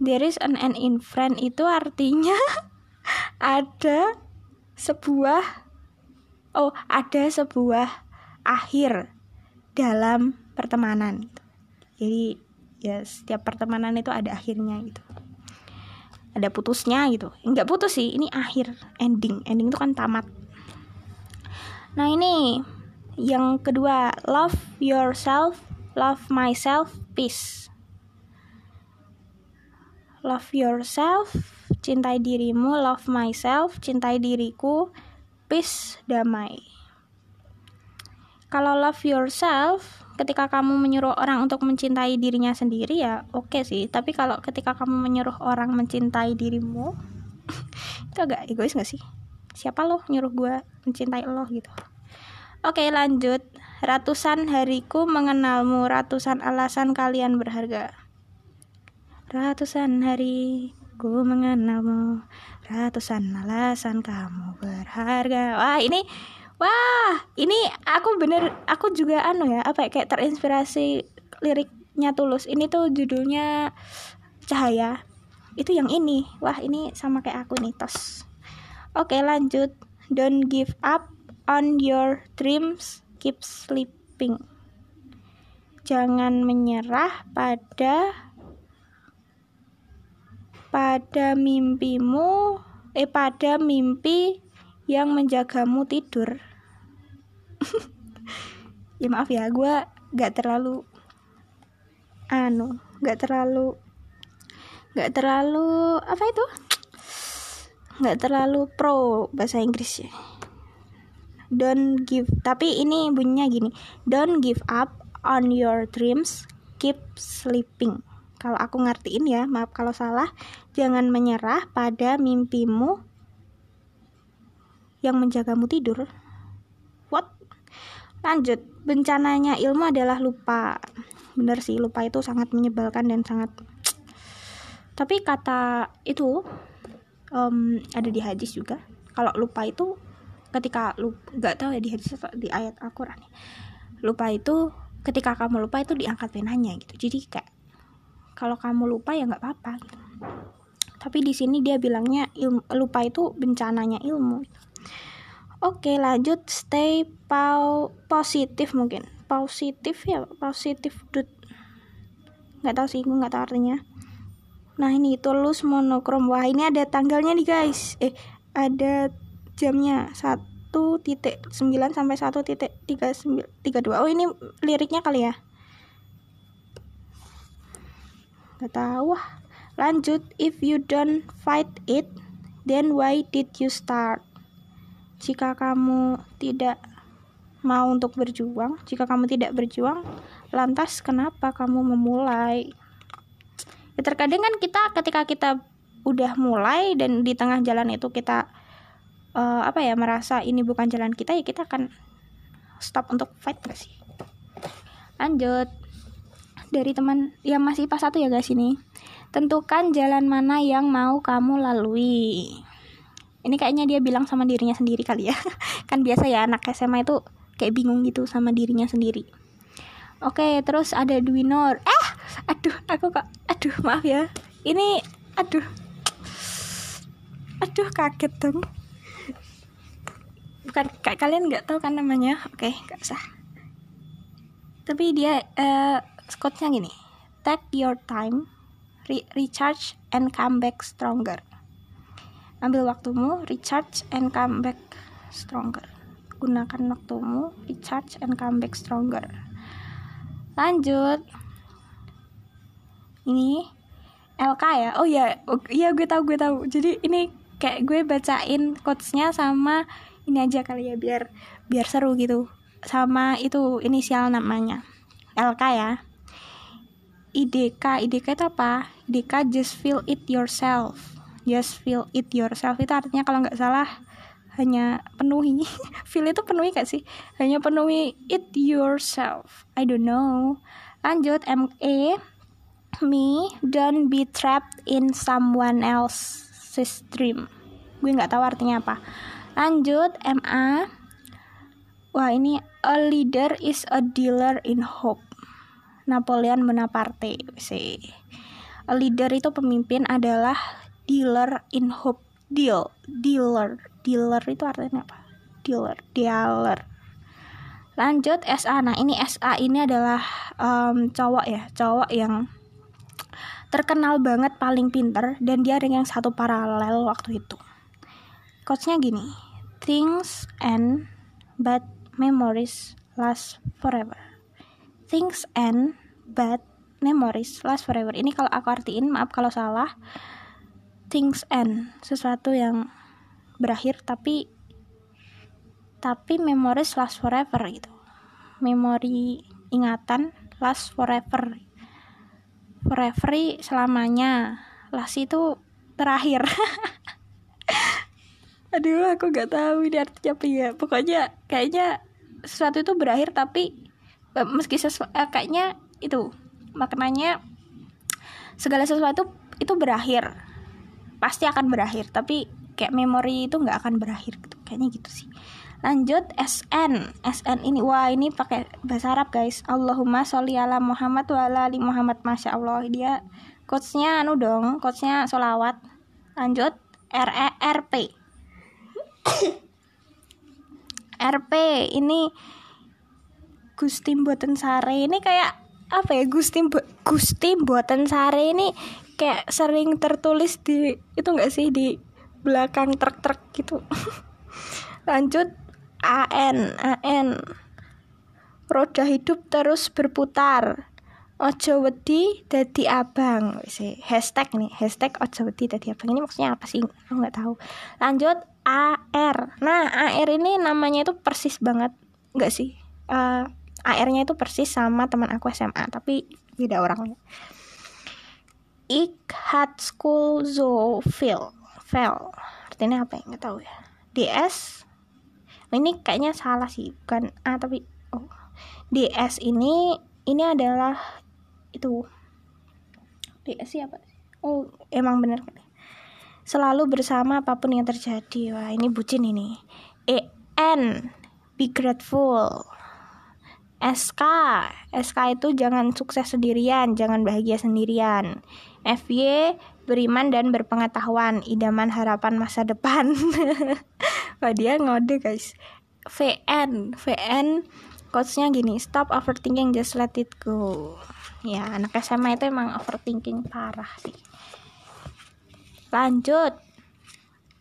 there is an N in friend itu artinya (laughs) ada sebuah oh ada sebuah akhir dalam pertemanan. Jadi ya setiap pertemanan itu ada akhirnya gitu ada putusnya gitu. Nggak putus sih ini akhir ending. Ending itu kan tamat. Nah ini yang kedua love yourself love myself peace. Love yourself cintai dirimu love myself cintai diriku peace damai. Kalau love yourself ketika kamu menyuruh orang untuk mencintai dirinya sendiri ya oke okay sih. Tapi kalau ketika kamu menyuruh orang mencintai dirimu (laughs) itu agak egois gak sih? Siapa lo nyuruh gue mencintai lo gitu? Oke okay, lanjut. Ratusan hariku mengenalmu ratusan alasan kalian berharga. Ratusan hari ku mengenalmu ratusan alasan kamu berharga. Wah ini wah ini aku bener aku juga anu ya apa ya kayak terinspirasi liriknya tulus. Ini tuh judulnya cahaya. Itu yang ini. Wah ini sama kayak aku nih tos. Oke lanjut. Don't give up on your dreams. Keep sleeping. Jangan menyerah pada pada mimpimu eh pada mimpi yang menjagamu tidur (laughs) ya maaf ya gue gak terlalu anu gak terlalu gak terlalu apa itu? Gak terlalu pro bahasa Inggris ya. Don't give tapi ini bunyinya gini. Don't give up on your dreams keep sleeping. Kalau aku ngertiin ya maaf kalau salah jangan menyerah pada mimpimu yang menjagamu tidur lanjut. Bencananya ilmu adalah lupa. Bener sih lupa itu sangat menyebalkan dan sangat (tsk) tapi kata itu um, ada di hadis juga. Kalau lupa itu ketika lu nggak tahu ya di hadis atau di ayat Al-Quran lupa itu ketika kamu lupa itu diangkat penanya gitu. Jadi kayak kalau kamu lupa ya nggak apa-apa gitu. Tapi di sini dia bilangnya ilmu, lupa itu bencananya ilmu. gitu. Oke, lanjut. Stay pau positif mungkin. Positif ya, positif dude. nggak tahu sih gue nggak tahu artinya. Nah ini tulus monokrom. Wah ini ada tanggalnya nih guys. Eh ada jamnya. Satu titik sembilan sampai satu titik tiga tiga dua. Oh ini liriknya kali ya? Nggak tahu lanjut. If you don't fight it then why did you start jika kamu tidak mau untuk berjuang jika kamu tidak berjuang lantas kenapa kamu memulai? Ya terkadang kan kita ketika kita udah mulai dan di tengah jalan itu kita uh, apa ya merasa ini bukan jalan kita ya kita akan stop untuk fight gak sih? Lanjut. Dari teman yang masih pas satu ya guys ini. Tentukan jalan mana yang mau kamu lalui ini kayaknya dia bilang sama dirinya sendiri kali ya (laughs) kan biasa ya anak SMA itu kayak bingung gitu sama dirinya sendiri Oke, terus ada Dwinor. Eh, aduh, aku kok, aduh, maaf ya. Ini, aduh, aduh, kaget dong. Bukan, kalian nggak tahu kan namanya? Oke, nggak usah. Tapi dia, uh, quotes gini. Take your time, re recharge and come back stronger. Ambil waktumu, recharge and come back stronger. Gunakan waktumu, recharge and come back stronger. Lanjut. Ini LK ya? Oh ya iya gue tahu gue tahu. Jadi ini kayak gue bacain quotesnya sama ini aja kali ya biar biar seru gitu. Sama itu inisial namanya. LK ya. IDK IDK itu apa? IDK just feel it yourself just feel it yourself. Itu artinya kalau nggak salah hanya penuhi. (laughs) Feel itu penuhi gak sih? Hanya penuhi it yourself. I don't know. Lanjut ME me don't be trapped in someone else's dream. Gue nggak tahu artinya apa. Lanjut MA wah ini a leader is a dealer in hope. Napoleon Bonaparte sih a leader itu pemimpin adalah dealer in hope. Deal dealer dealer itu artinya apa? Dealer dealer. Lanjut SA nah ini SA ini adalah um, cowok ya cowok yang terkenal banget paling pinter dan dia yang satu paralel waktu itu. Coachnya gini things and bad memories last forever. Things and bad memories last forever. Ini kalau aku artiin maaf kalau salah things end sesuatu yang berakhir tapi tapi memories last forever gitu. Memori ingatan last forever forever selamanya. Last itu terakhir. (laughs) Aduh aku gak tahu ini artinya apa ya. Pokoknya kayaknya sesuatu itu berakhir tapi eh, meski sesuatu eh, kayaknya itu maknanya segala sesuatu itu berakhir pasti akan berakhir tapi kayak memori itu nggak akan berakhir gitu. Kayaknya gitu sih. Lanjut SN SN ini wah ini pakai bahasa Arab guys. Allahumma sholli ala Muhammad wa ala ali Muhammad. Masya Allah. Dia quotesnya anu dong quotesnya solawat lanjut RERP (coughs) RP ini Gusti Mboten Sare. Ini kayak apa ya Gusti Gusti Mboten Sare ini kayak sering tertulis di itu enggak sih di belakang truk-truk gitu. (laughs) Lanjut AN AN roda hidup terus berputar. Ojo wedi dadi abang. Hashtag nih hashtag ojo wedi dadi abang. Ini maksudnya apa sih? Aku nggak tahu. Lanjut AR nah AR ini namanya itu persis banget. Nggak sih? Uh, eh, AR-nya itu persis sama teman aku SMA tapi beda orangnya Ik had school zo fail fail artinya apa ya? Nggak tahu ya. DS ini kayaknya salah sih. Bukan A tapi oh DS ini ini adalah itu. DS siapa? Oh emang bener selalu bersama apa pun yang terjadi. Wah ini bucin ini. EN be grateful SK SK itu jangan sukses sendirian jangan bahagia sendirian. FY beriman dan berpengetahuan idaman harapan masa depan. (laughs) Wah dia ngode guys. VN VN quotesnya gini stop overthinking just let it go. Ya anak SMA itu emang overthinking parah sih. Lanjut.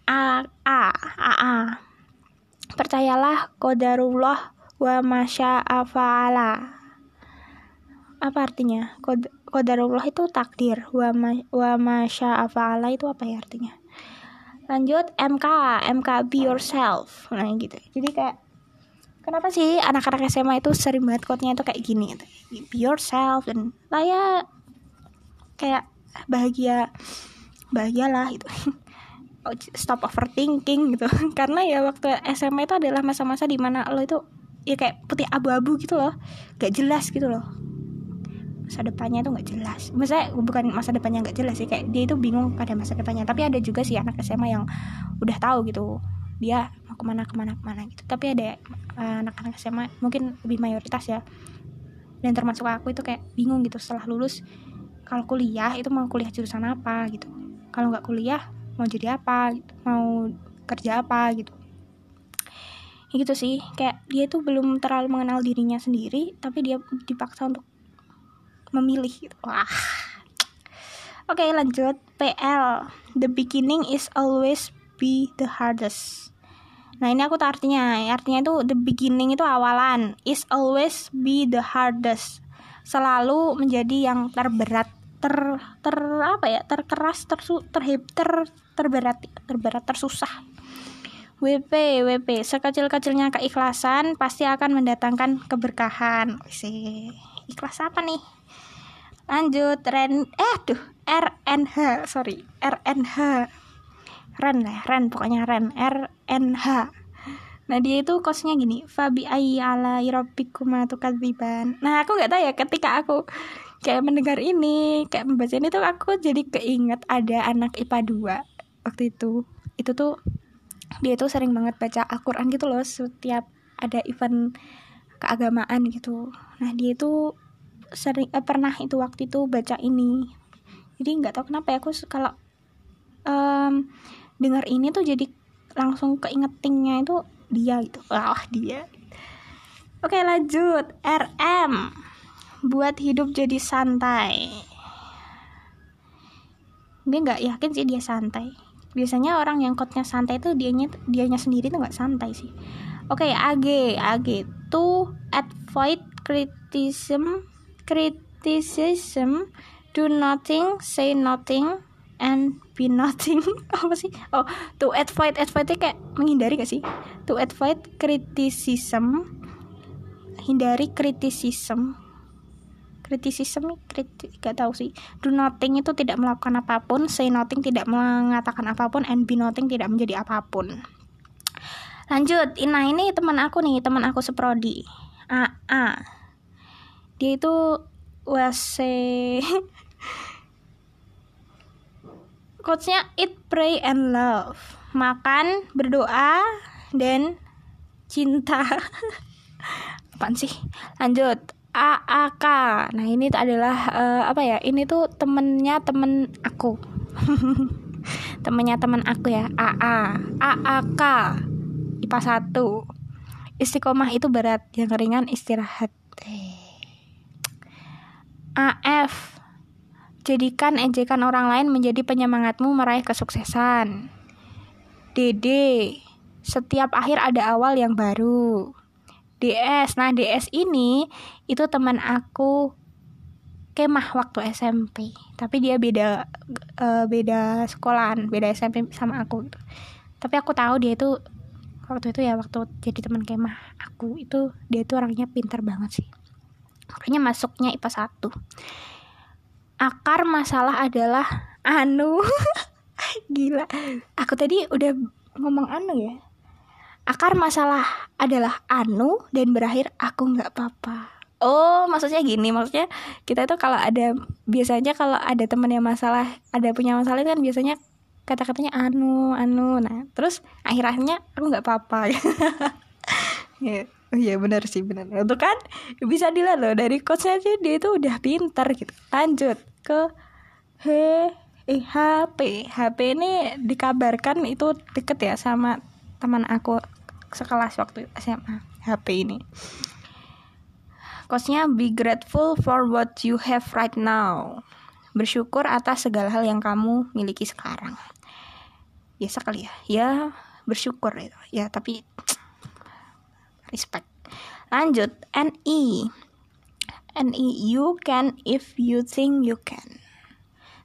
A A A, A. percayalah kodarullah wa masya apa artinya? Kod kodarullah itu takdir. Wa ma, wa itu apa ya artinya? Lanjut MK MK be yourself. Nah gitu. Jadi kayak kenapa sih anak-anak SMA itu sering banget quote-nya itu kayak gini gitu. be yourself dan lah ya kayak bahagia bahagialah gitu. (laughs) Oh, stop overthinking gitu. (laughs) Karena ya waktu SMA itu adalah masa-masa di mana lo itu ya kayak putih abu-abu gitu loh. Gak jelas gitu loh. Masa depannya itu nggak jelas. Maksudnya bukan masa depannya nggak jelas sih kayak dia itu bingung pada masa depannya. Tapi ada juga sih anak SMA yang udah tahu gitu dia mau ke mana ke mana ke mana gitu. Tapi ada uh, anak-anak SMA mungkin lebih mayoritas ya. Dan termasuk aku itu kayak bingung gitu setelah lulus kalau kuliah itu mau kuliah jurusan apa gitu. Kalau nggak kuliah mau jadi apa gitu mau kerja apa gitu ya gitu sih kayak dia tuh belum terlalu mengenal dirinya sendiri tapi dia dipaksa untuk memilih gitu. Wah. Oke, okay, lanjut. PL. The beginning is always be the hardest. Nah, ini aku tahu artinya. Artinya itu the beginning itu awalan, is always be the hardest. Selalu menjadi yang terberat, ter ter apa ya? terkeras, tersu, terhib, ter terberat, terberat, tersusah. WP, WP, sekecil-kecilnya keikhlasan pasti akan mendatangkan keberkahan. Sih, ikhlas apa nih? lanjut ren eh tuh RNH sorry RNH Ren lah Ren pokoknya Ren RNH nah dia itu kosnya gini Fabi ala irobikuma tukadziban. Nah aku nggak tahu ya ketika aku kayak mendengar ini kayak membaca ini tuh aku jadi keinget ada anak IPA 2 waktu itu. Itu tuh dia tuh sering banget baca Al-Quran gitu loh setiap ada event keagamaan gitu. Nah dia itu sering eh, pernah itu waktu itu baca ini. Jadi nggak tahu kenapa ya aku kalau um, dengar ini tuh jadi langsung keingetingnya itu dia gitu. Wah dia. Oke lanjut. RM buat hidup jadi santai. Gue nggak yakin sih dia santai biasanya orang yang kotnya santai itu dianya dianya sendiri tuh nggak santai sih. Oke AG AG to avoid criticism criticism do nothing say nothing and be nothing. (laughs) Apa sih? Oh to avoid avoid itu kayak menghindari gak sih? To avoid criticism hindari criticism criticism kritik gak tahu sih. Do nothing itu tidak melakukan apa pun say nothing tidak mengatakan apa pun and be nothing tidak menjadi apa pun. Lanjut nah ini teman aku nih teman aku seprodi. A a. Dia itu wase (laughs) quotesnya eat pray and love. Makan berdoa dan cinta. (laughs) Apaan sih? Lanjut AAK nah ini adalah uh, apa ya? Ini tuh temennya temen aku. (laughs) Temennya temen aku ya. AA AAK IPA 1 istiqomah itu berat. Yang ringan istirahat. AF Jadikan ejekan orang lain menjadi penyemangatmu meraih kesuksesan. DD Setiap akhir ada awal yang baru. DS Nah DS ini itu teman aku kemah waktu SMP tapi dia beda uh, beda sekolahan beda SMP sama aku gitu. tapi aku tahu dia itu waktu itu ya waktu jadi teman kemah aku itu dia itu orangnya pintar banget sih. Makanya masuknya IPA 1 akar masalah adalah anu. (laughs) Gila. Aku tadi udah ngomong anu ya akar masalah adalah anu dan berakhir aku nggak apa-apa oh maksudnya gini maksudnya kita itu kalau ada biasanya kalau ada temen yang masalah ada punya masalah kan biasanya kata-katanya anu anu nah terus akhirnya aku nggak apa-apa (laughs) ya Oh iya benar sih benar. Untuk kan bisa dilihat loh dari coachnya sih dia itu udah pintar gitu. Lanjut ke H eh, HP. HP ini dikabarkan itu deket ya sama teman aku sekelas waktu SMA. HP ini. quotesnya be grateful for what you have right now. Bersyukur atas segala hal yang kamu miliki sekarang. Biasa kali ya. Ya bersyukur itu. Ya tapi (tsk) respect. Lanjut NE NE you can if you think you can.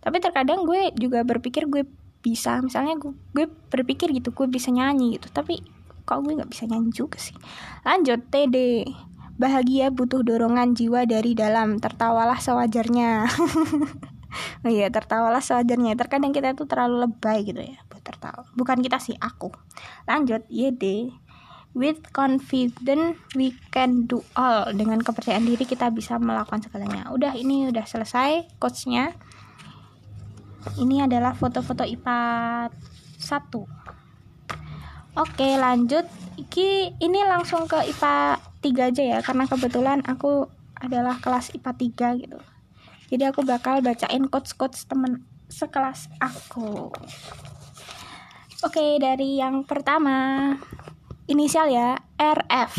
Tapi terkadang gue juga berpikir gue bisa. Misalnya gue, gue berpikir gitu gue bisa nyanyi gitu. Tapi kok gue nggak bisa nyanyi juga sih? Lanjut TD bahagia butuh dorongan jiwa dari dalam. Tertawalah sewajarnya. (laughs) Oh iya tertawalah sewajarnya. Terkadang kita tuh terlalu lebay gitu ya buat tertawa. Bukan kita sih aku. Lanjut YD with confident we can do all. Dengan kepercayaan diri kita bisa melakukan segalanya. Udah ini udah selesai coachnya ini adalah foto-foto IPA 1 oke lanjut. Iki ini langsung ke IPA 3 aja ya karena kebetulan aku adalah kelas IPA 3 gitu. Jadi aku bakal bacain quotes-quotes temen sekelas aku. Oke dari yang pertama. Inisial ya RF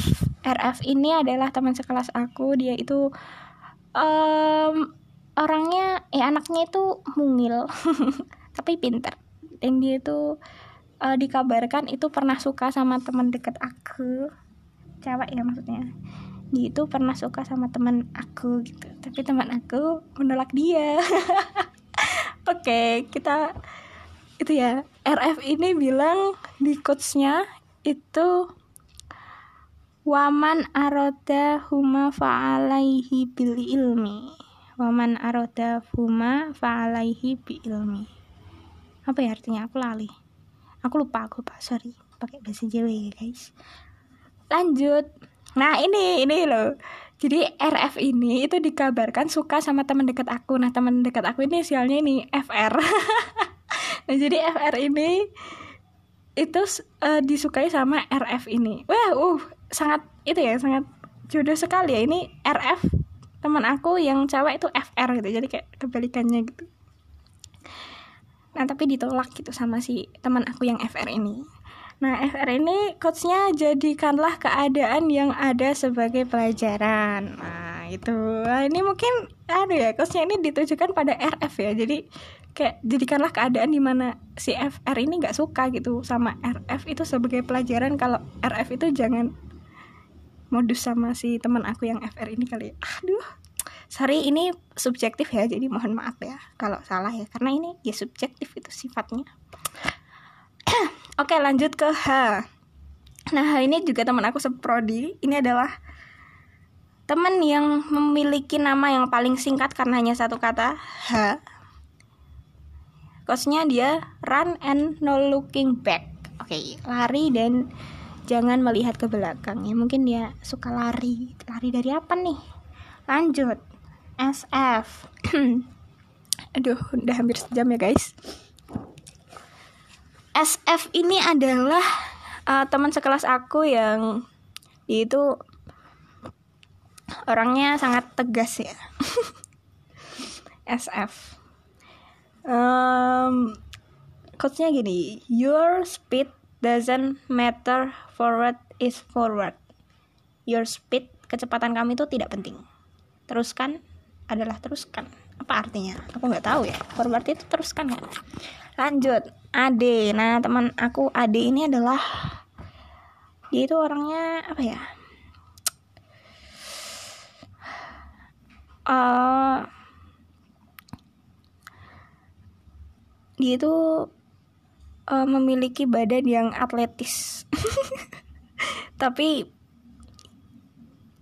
RF ini adalah teman sekelas aku. Dia itu um, orangnya eh anaknya itu mungil (laughs) tapi pinter. Dan dia itu uh, dikabarkan itu pernah suka sama teman deket aku. Cewek ya maksudnya. Dia itu pernah suka sama teman aku gitu. Tapi teman aku menolak dia. (laughs) Oke okay, kita itu ya. RF ini bilang di coachnya itu waman aroda huma fa'alaihi bil ilmi waman aroda fuma fa'alaihi bi ilmi apa ya artinya? Aku lali aku lupa aku lupa sorry. Pakai bahasa Jawa ya guys. Lanjut. Nah ini ini loh. Jadi RF ini itu dikabarkan suka sama teman dekat aku. Nah teman dekat aku ini sialnya ini FR (laughs) nah jadi FR ini itu uh, disukai sama RF ini. Wah uh sangat itu ya sangat jodoh sekali ya. Ini RF teman aku yang cewek itu FR gitu jadi kayak kebalikannya gitu. Nah tapi ditolak gitu sama si teman aku yang FR ini. Nah FR ini coachnya jadikanlah keadaan yang ada sebagai pelajaran. Nah itu nah, ini mungkin ada ya coachnya ini ditujukan pada RF ya. Jadi kayak jadikanlah keadaan di mana si FR ini nggak suka gitu sama RF itu sebagai pelajaran. Kalau RF itu jangan modus sama si teman aku yang FR ini kali aduh sorry ini subjektif ya jadi mohon maaf ya kalau salah ya karena ini ya subjektif itu sifatnya. (clears throat) Oke lanjut ke H. Nah ini juga teman aku seprodi. Ini adalah teman yang memiliki nama yang paling singkat karena hanya satu kata H. Kosnya dia run and no looking back. Oke okay, lari dan jangan melihat ke belakang ya. Mungkin dia suka lari. Lari dari apa nih? Lanjut. SF (clears throat) aduh udah hampir sejam ya guys. SF ini adalah uh, teman sekelas aku yang itu orangnya sangat tegas ya. (laughs) SF um, quotesnya gini your speed doesn't matter forward is forward. Your speed kecepatan kami itu tidak penting. Teruskan adalah teruskan. Apa artinya? Aku nggak tahu ya. Forward itu teruskan kan lanjut. Ade. Nah teman aku Ade ini adalah dia itu orangnya apa ya? Uh, dia itu uh, memiliki badan yang atletis. (laughs) Tapi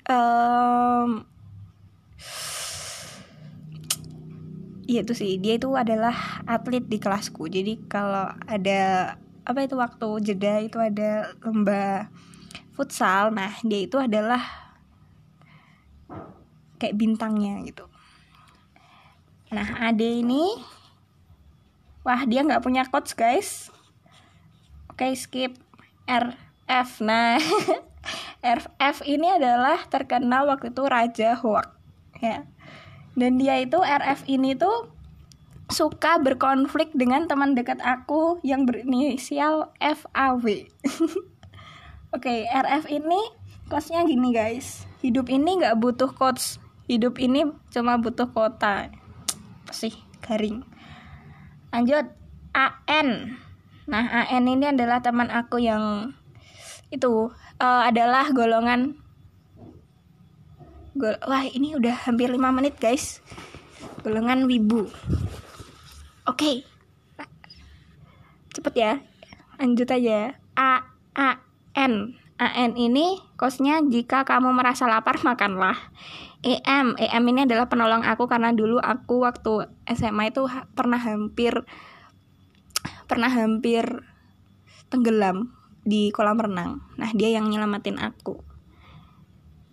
um, ya itu sih dia itu adalah atlet di kelasku. Jadi kalau ada apa itu waktu jeda itu ada lomba futsal nah dia itu adalah kayak bintangnya gitu. Nah ade ini wah dia nggak punya coach guys oke skip. RF nah (laughs) RF ini adalah terkenal waktu itu Raja Hoak ya. Dan dia itu RF ini tuh suka berkonflik dengan teman dekat aku yang berinisial FAW (laughs) oke RF ini quotesnya gini guys. Hidup ini nggak butuh quotes. Hidup ini cuma butuh kota sih? Garing. Lanjut. AN nah AN ini adalah teman aku yang itu uh, adalah golongan Gol wah ini udah hampir 5 menit guys. Golongan wibu. Oke. Okay. cepet ya. Lanjut aja. A A N. A N ini kosnya jika kamu merasa lapar makanlah. EM EM ini adalah penolong aku karena dulu aku waktu SMA itu pernah hampir pernah hampir tenggelam di kolam renang nah dia yang nyelamatin aku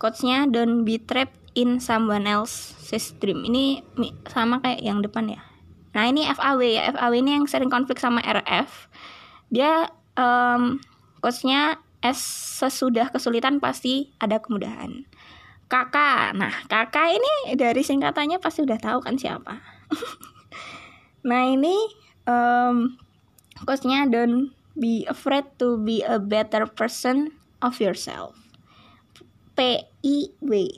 Quotesnya don't be trapped in someone else's dream. Ini sama kayak yang depan ya. Nah ini FAW ya. FAW ini yang sering konflik sama RF. Dia um, quotesnya S sesudah kesulitan pasti ada kemudahan. Kakak, nah kakak ini dari singkatannya pasti udah tahu kan siapa. (laughs) nah ini um, quotesnya don't be afraid to be a better person of yourself. P I W.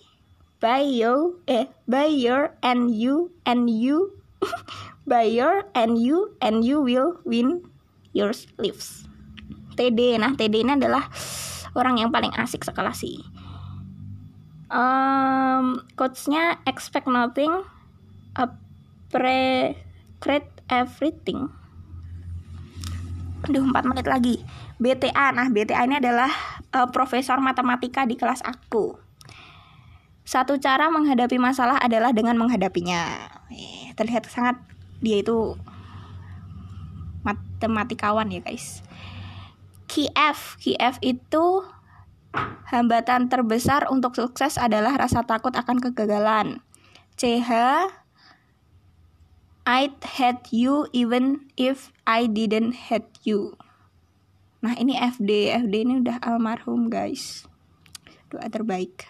By your eh by your and you and you (laughs) by your and you and you will win your lives. TD nah TD ini adalah orang yang paling asik sekelas sih. Um, coachnya expect nothing pre create everything Aduh 4 menit lagi BTA Nah BTA ini adalah uh, profesor matematika di kelas aku. Satu cara menghadapi masalah adalah dengan menghadapinya. Eh, terlihat sangat dia itu matematikawan ya guys. KF, KF itu hambatan terbesar untuk sukses adalah rasa takut akan kegagalan. CH I'd hate you even if I didn't hate you. Nah ini FD, FD ini udah almarhum guys. Doa terbaik.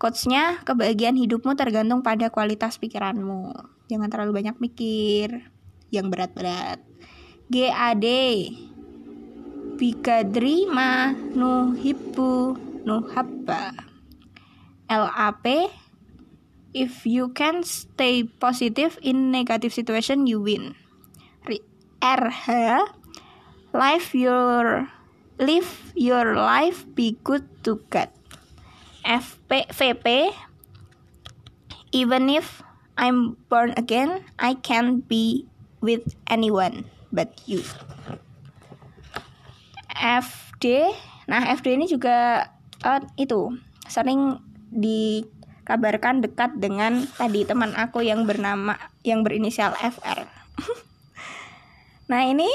Quotesnya, kebahagiaan hidupmu tergantung pada kualitas pikiranmu. Jangan terlalu banyak mikir yang berat-berat. GAD Bikadri ma nuhibbu nuhabba LAP If you can stay positive in negative situation you win RH live your live your life be good to God. FP VP even if I'm born again, I can't be with anyone but you. FD, nah FD ini juga uh, itu sering dikabarkan dekat dengan tadi teman aku yang bernama yang berinisial FR. Nah ini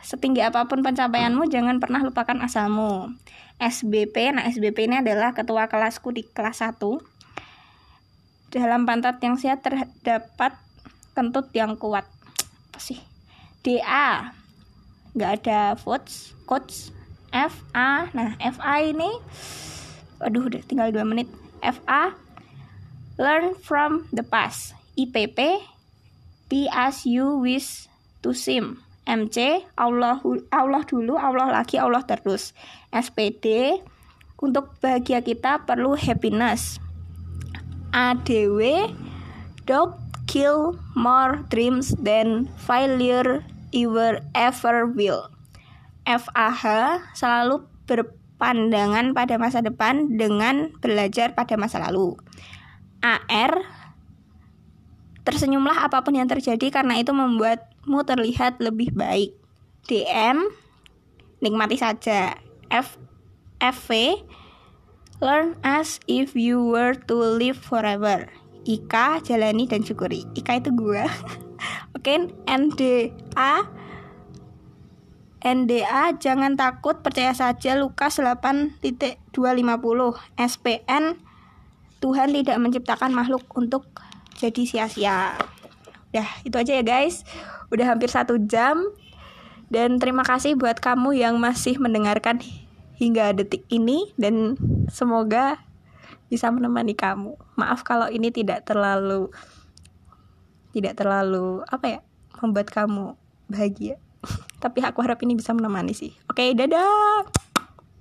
Setinggi apa pun pencapaianmu, jangan pernah lupakan asalmu. SBP, nah SBP ini adalah ketua kelasku di kelas 1. Dalam pantat yang sehat terdapat kentut yang kuat. Apa sih? DA, nggak ada votes, coach. FA, nah FA ini, aduh udah tinggal 2 menit. FA, learn from the past. IPP, be as you wish to seem. MC Allah Allah dulu Allah lagi Allah terus. SPD untuk bahagia kita perlu happiness. ADW don't kill more dreams than failure ever ever will. FAH selalu berpandangan pada masa depan dengan belajar pada masa lalu. AR tersenyumlah apa pun yang terjadi karena itu membuat mu terlihat lebih baik. DM nikmati saja. F FV learn as if you were to live forever. Ika jalani dan syukuri. Ika itu gua. (laughs) Oke, okay, NDA NDA jangan takut percaya saja Lukas 8.250 SPN Tuhan tidak menciptakan makhluk untuk jadi sia-sia. Udah, itu aja ya guys. Udah hampir satu jam. Dan terima kasih buat kamu yang masih mendengarkan hingga detik ini. Dan semoga bisa menemani kamu. Maaf kalau ini tidak terlalu tidak terlalu apa ya membuat kamu bahagia. (laughs) Tapi aku harap ini bisa menemani sih. Oke, dadah.